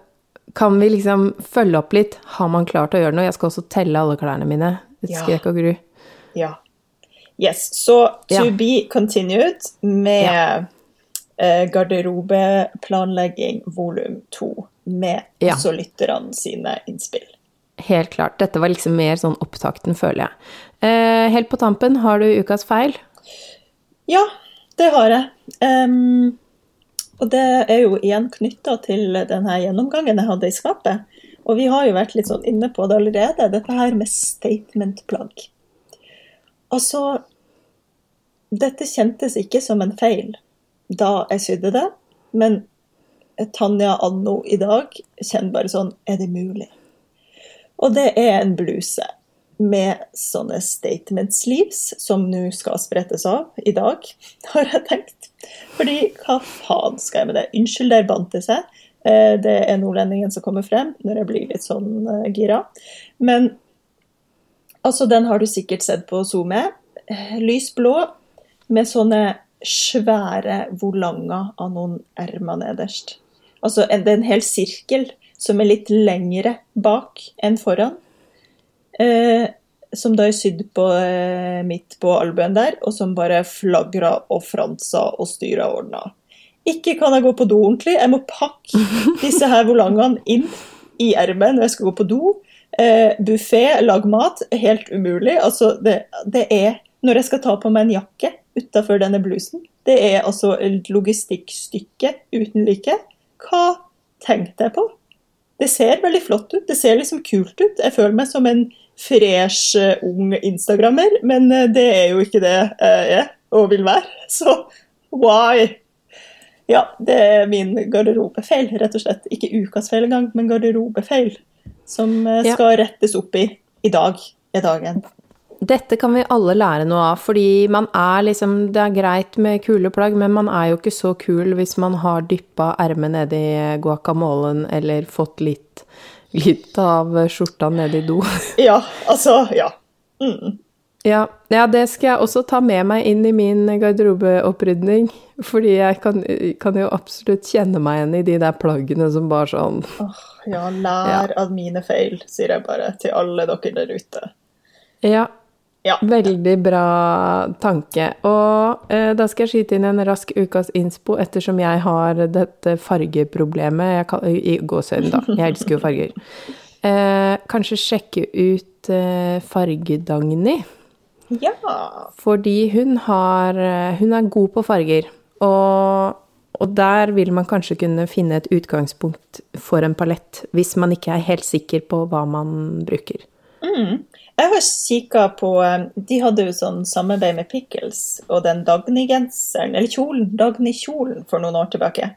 kan vi liksom følge opp litt. Har man klart å gjøre noe? Jeg skal også telle alle klærne mine. Ja. Skrekk og gru. ja. Yes, så to Ja. be continued med Ja. eh, garderobeplanlegging volum to. Med Ja. også lytterne sine innspill. Helt klart. Dette var liksom mer sånn opptakten, føler jeg. Eh, helt på tampen, har du ukas feil? Ja, det har jeg. Em, og det er jo igjen knytta til denne gjennomgangen jeg hadde i skapet. Og vi har jo vært litt sånn inne på det allerede, dette her med statement-plagg. Altså Dette kjentes ikke som en feil da jeg sydde det, men Tanja anno i dag kjenner bare sånn Er det mulig? Og det er en bluse med sånne statement sleeves, som nå skal sprettes av i dag, <laughs> har jeg tenkt. Fordi hva faen skal jeg med det? Unnskyld, der bandt det seg. Eh, Det er nordlendingen som kommer frem når jeg blir litt sånn eh, gira. Men altså, den har du sikkert sett på SoMe. Lys Lysblå med sånne svære volanger av noen ermer nederst. Altså, det er en hel sirkel som er litt lengre bak enn foran. Eh, som da er sydd på eh, midt på albuen der, og som bare flagra og fransa og styra og ordna. Ikke kan jeg gå på do ordentlig, jeg må pakke disse her volangene inn i ermet når jeg skal gå på do. Eh, Buffé, lag mat, helt umulig. Altså, det, det er Når jeg skal ta på meg en jakke utafor denne blusen, det er altså et logistikkstykke uten like. Hva tenkte jeg på? Det ser veldig flott ut, det ser liksom kult ut. Jeg føler meg som en fresh, eh, ung instagrammer, men eh, det er jo ikke det jeg er og vil være. <laughs> Så why? Ja, det er min garderobefeil, rett og slett. Ikke ukas feil engang, men garderobefeil. Som skal Ja. rettes opp i i dag. Er dagen. Dette kan vi alle lære noe av, fordi man er liksom Det er greit med kule plagg, men man er jo ikke så kul hvis man har dyppa ermet nedi guacamolen eller fått litt, litt av skjorta i do. <laughs> Ja, altså, ja. Mm. Ja, ja, det skal jeg også ta med meg inn i min garderobeopprydning. Fordi jeg kan, kan jo absolutt kjenne meg igjen i de der plaggene som bare sånn oh, ja, lær av mine feil, sier jeg bare til alle dere der ute. Ja, Ja. veldig bra tanke. Og eh, da skal jeg skyte inn en rask ukas innspo, ettersom jeg har dette fargeproblemet jeg kan, i gåsøyne, da. Jeg elsker jo farger. Eh, kanskje sjekke ut eh, Fargedagny. Ja. Fordi hun har eh, Hun er god på farger. Og, og der vil man kanskje kunne finne et utgangspunkt for en palett, hvis man ikke er helt sikker på hva man bruker. Mm. Jeg har kikka på eh, De hadde jo sånn samarbeid med Pickles og den Dagny-genseren, eller kjolen, Dagny-kjolen for noen år tilbake.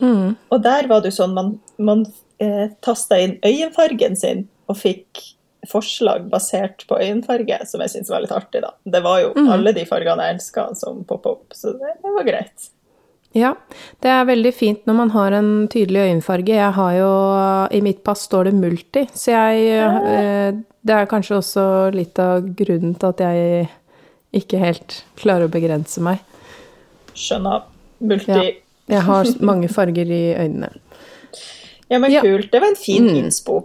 Mm. Og der var det jo sånn man, man eh, tasta inn øyenfargen sin og fikk forslag basert på øyenfarge, som jeg syns var litt artig, da. Det var jo Mm. alle de fargene jeg elska som poppa opp, så det, det var greit. Ja, det er veldig fint når man har en tydelig øyenfarge. Jeg har jo I mitt pass står det multi, så jeg eh, Det er kanskje også litt av grunnen til at jeg ikke helt klarer å begrense meg. Skjønner. Multi. Ja. Jeg har mange farger i øynene. Ja, men Ja. kult. Det var en fin Mm. innspo.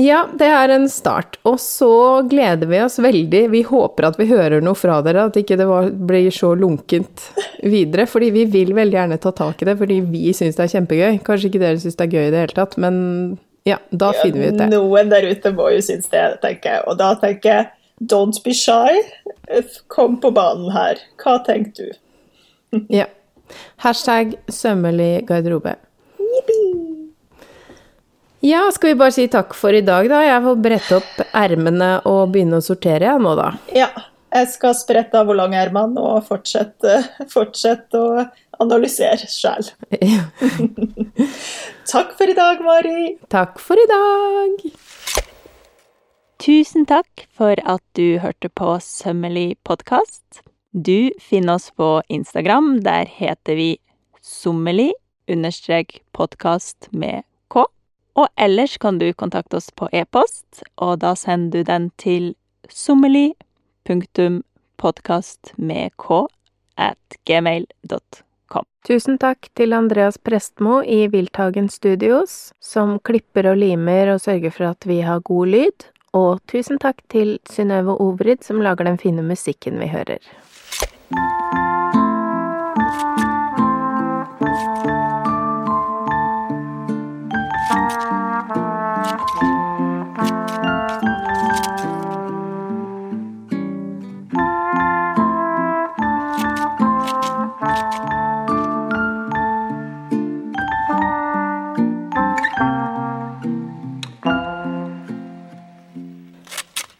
Ja, det er en start. Og så gleder vi oss veldig. Vi håper at vi hører noe fra dere, at ikke det ikke blir så lunkent videre. Fordi vi vil veldig gjerne ta tak i det, fordi vi syns det er kjempegøy. Kanskje ikke dere syns det er gøy i det hele tatt, men ja, da Ja, finner vi ut det. Noen der ute må jo synes det, tenker jeg. Og da tenker jeg don't be shy. Kom på banen her. Hva tenker du? Ja. Hashtag sømmelig garderobe. Ja, skal vi bare si takk for i dag, da? Jeg får brette opp ermene og begynne å sortere, jeg nå, da. Ja, jeg skal sprette av hvor lang ermene og fortsette, fortsette å analysere sjøl. <laughs> <laughs> Takk for i dag, Mari. Takk for i dag! Tusen takk for at du hørte på Sømmelig podkast. Du finner oss på Instagram. Der heter vi sommelig understrek podkast med k. Og ellers kan du kontakte oss på e-post, og da sender du den til k at gmail.com. Tusen takk til Andreas Prestmo i Wildtagen Studios, som klipper og limer og sørger for at vi har god lyd. Og tusen takk til Synnøve Obrid, som lager den fine musikken vi hører.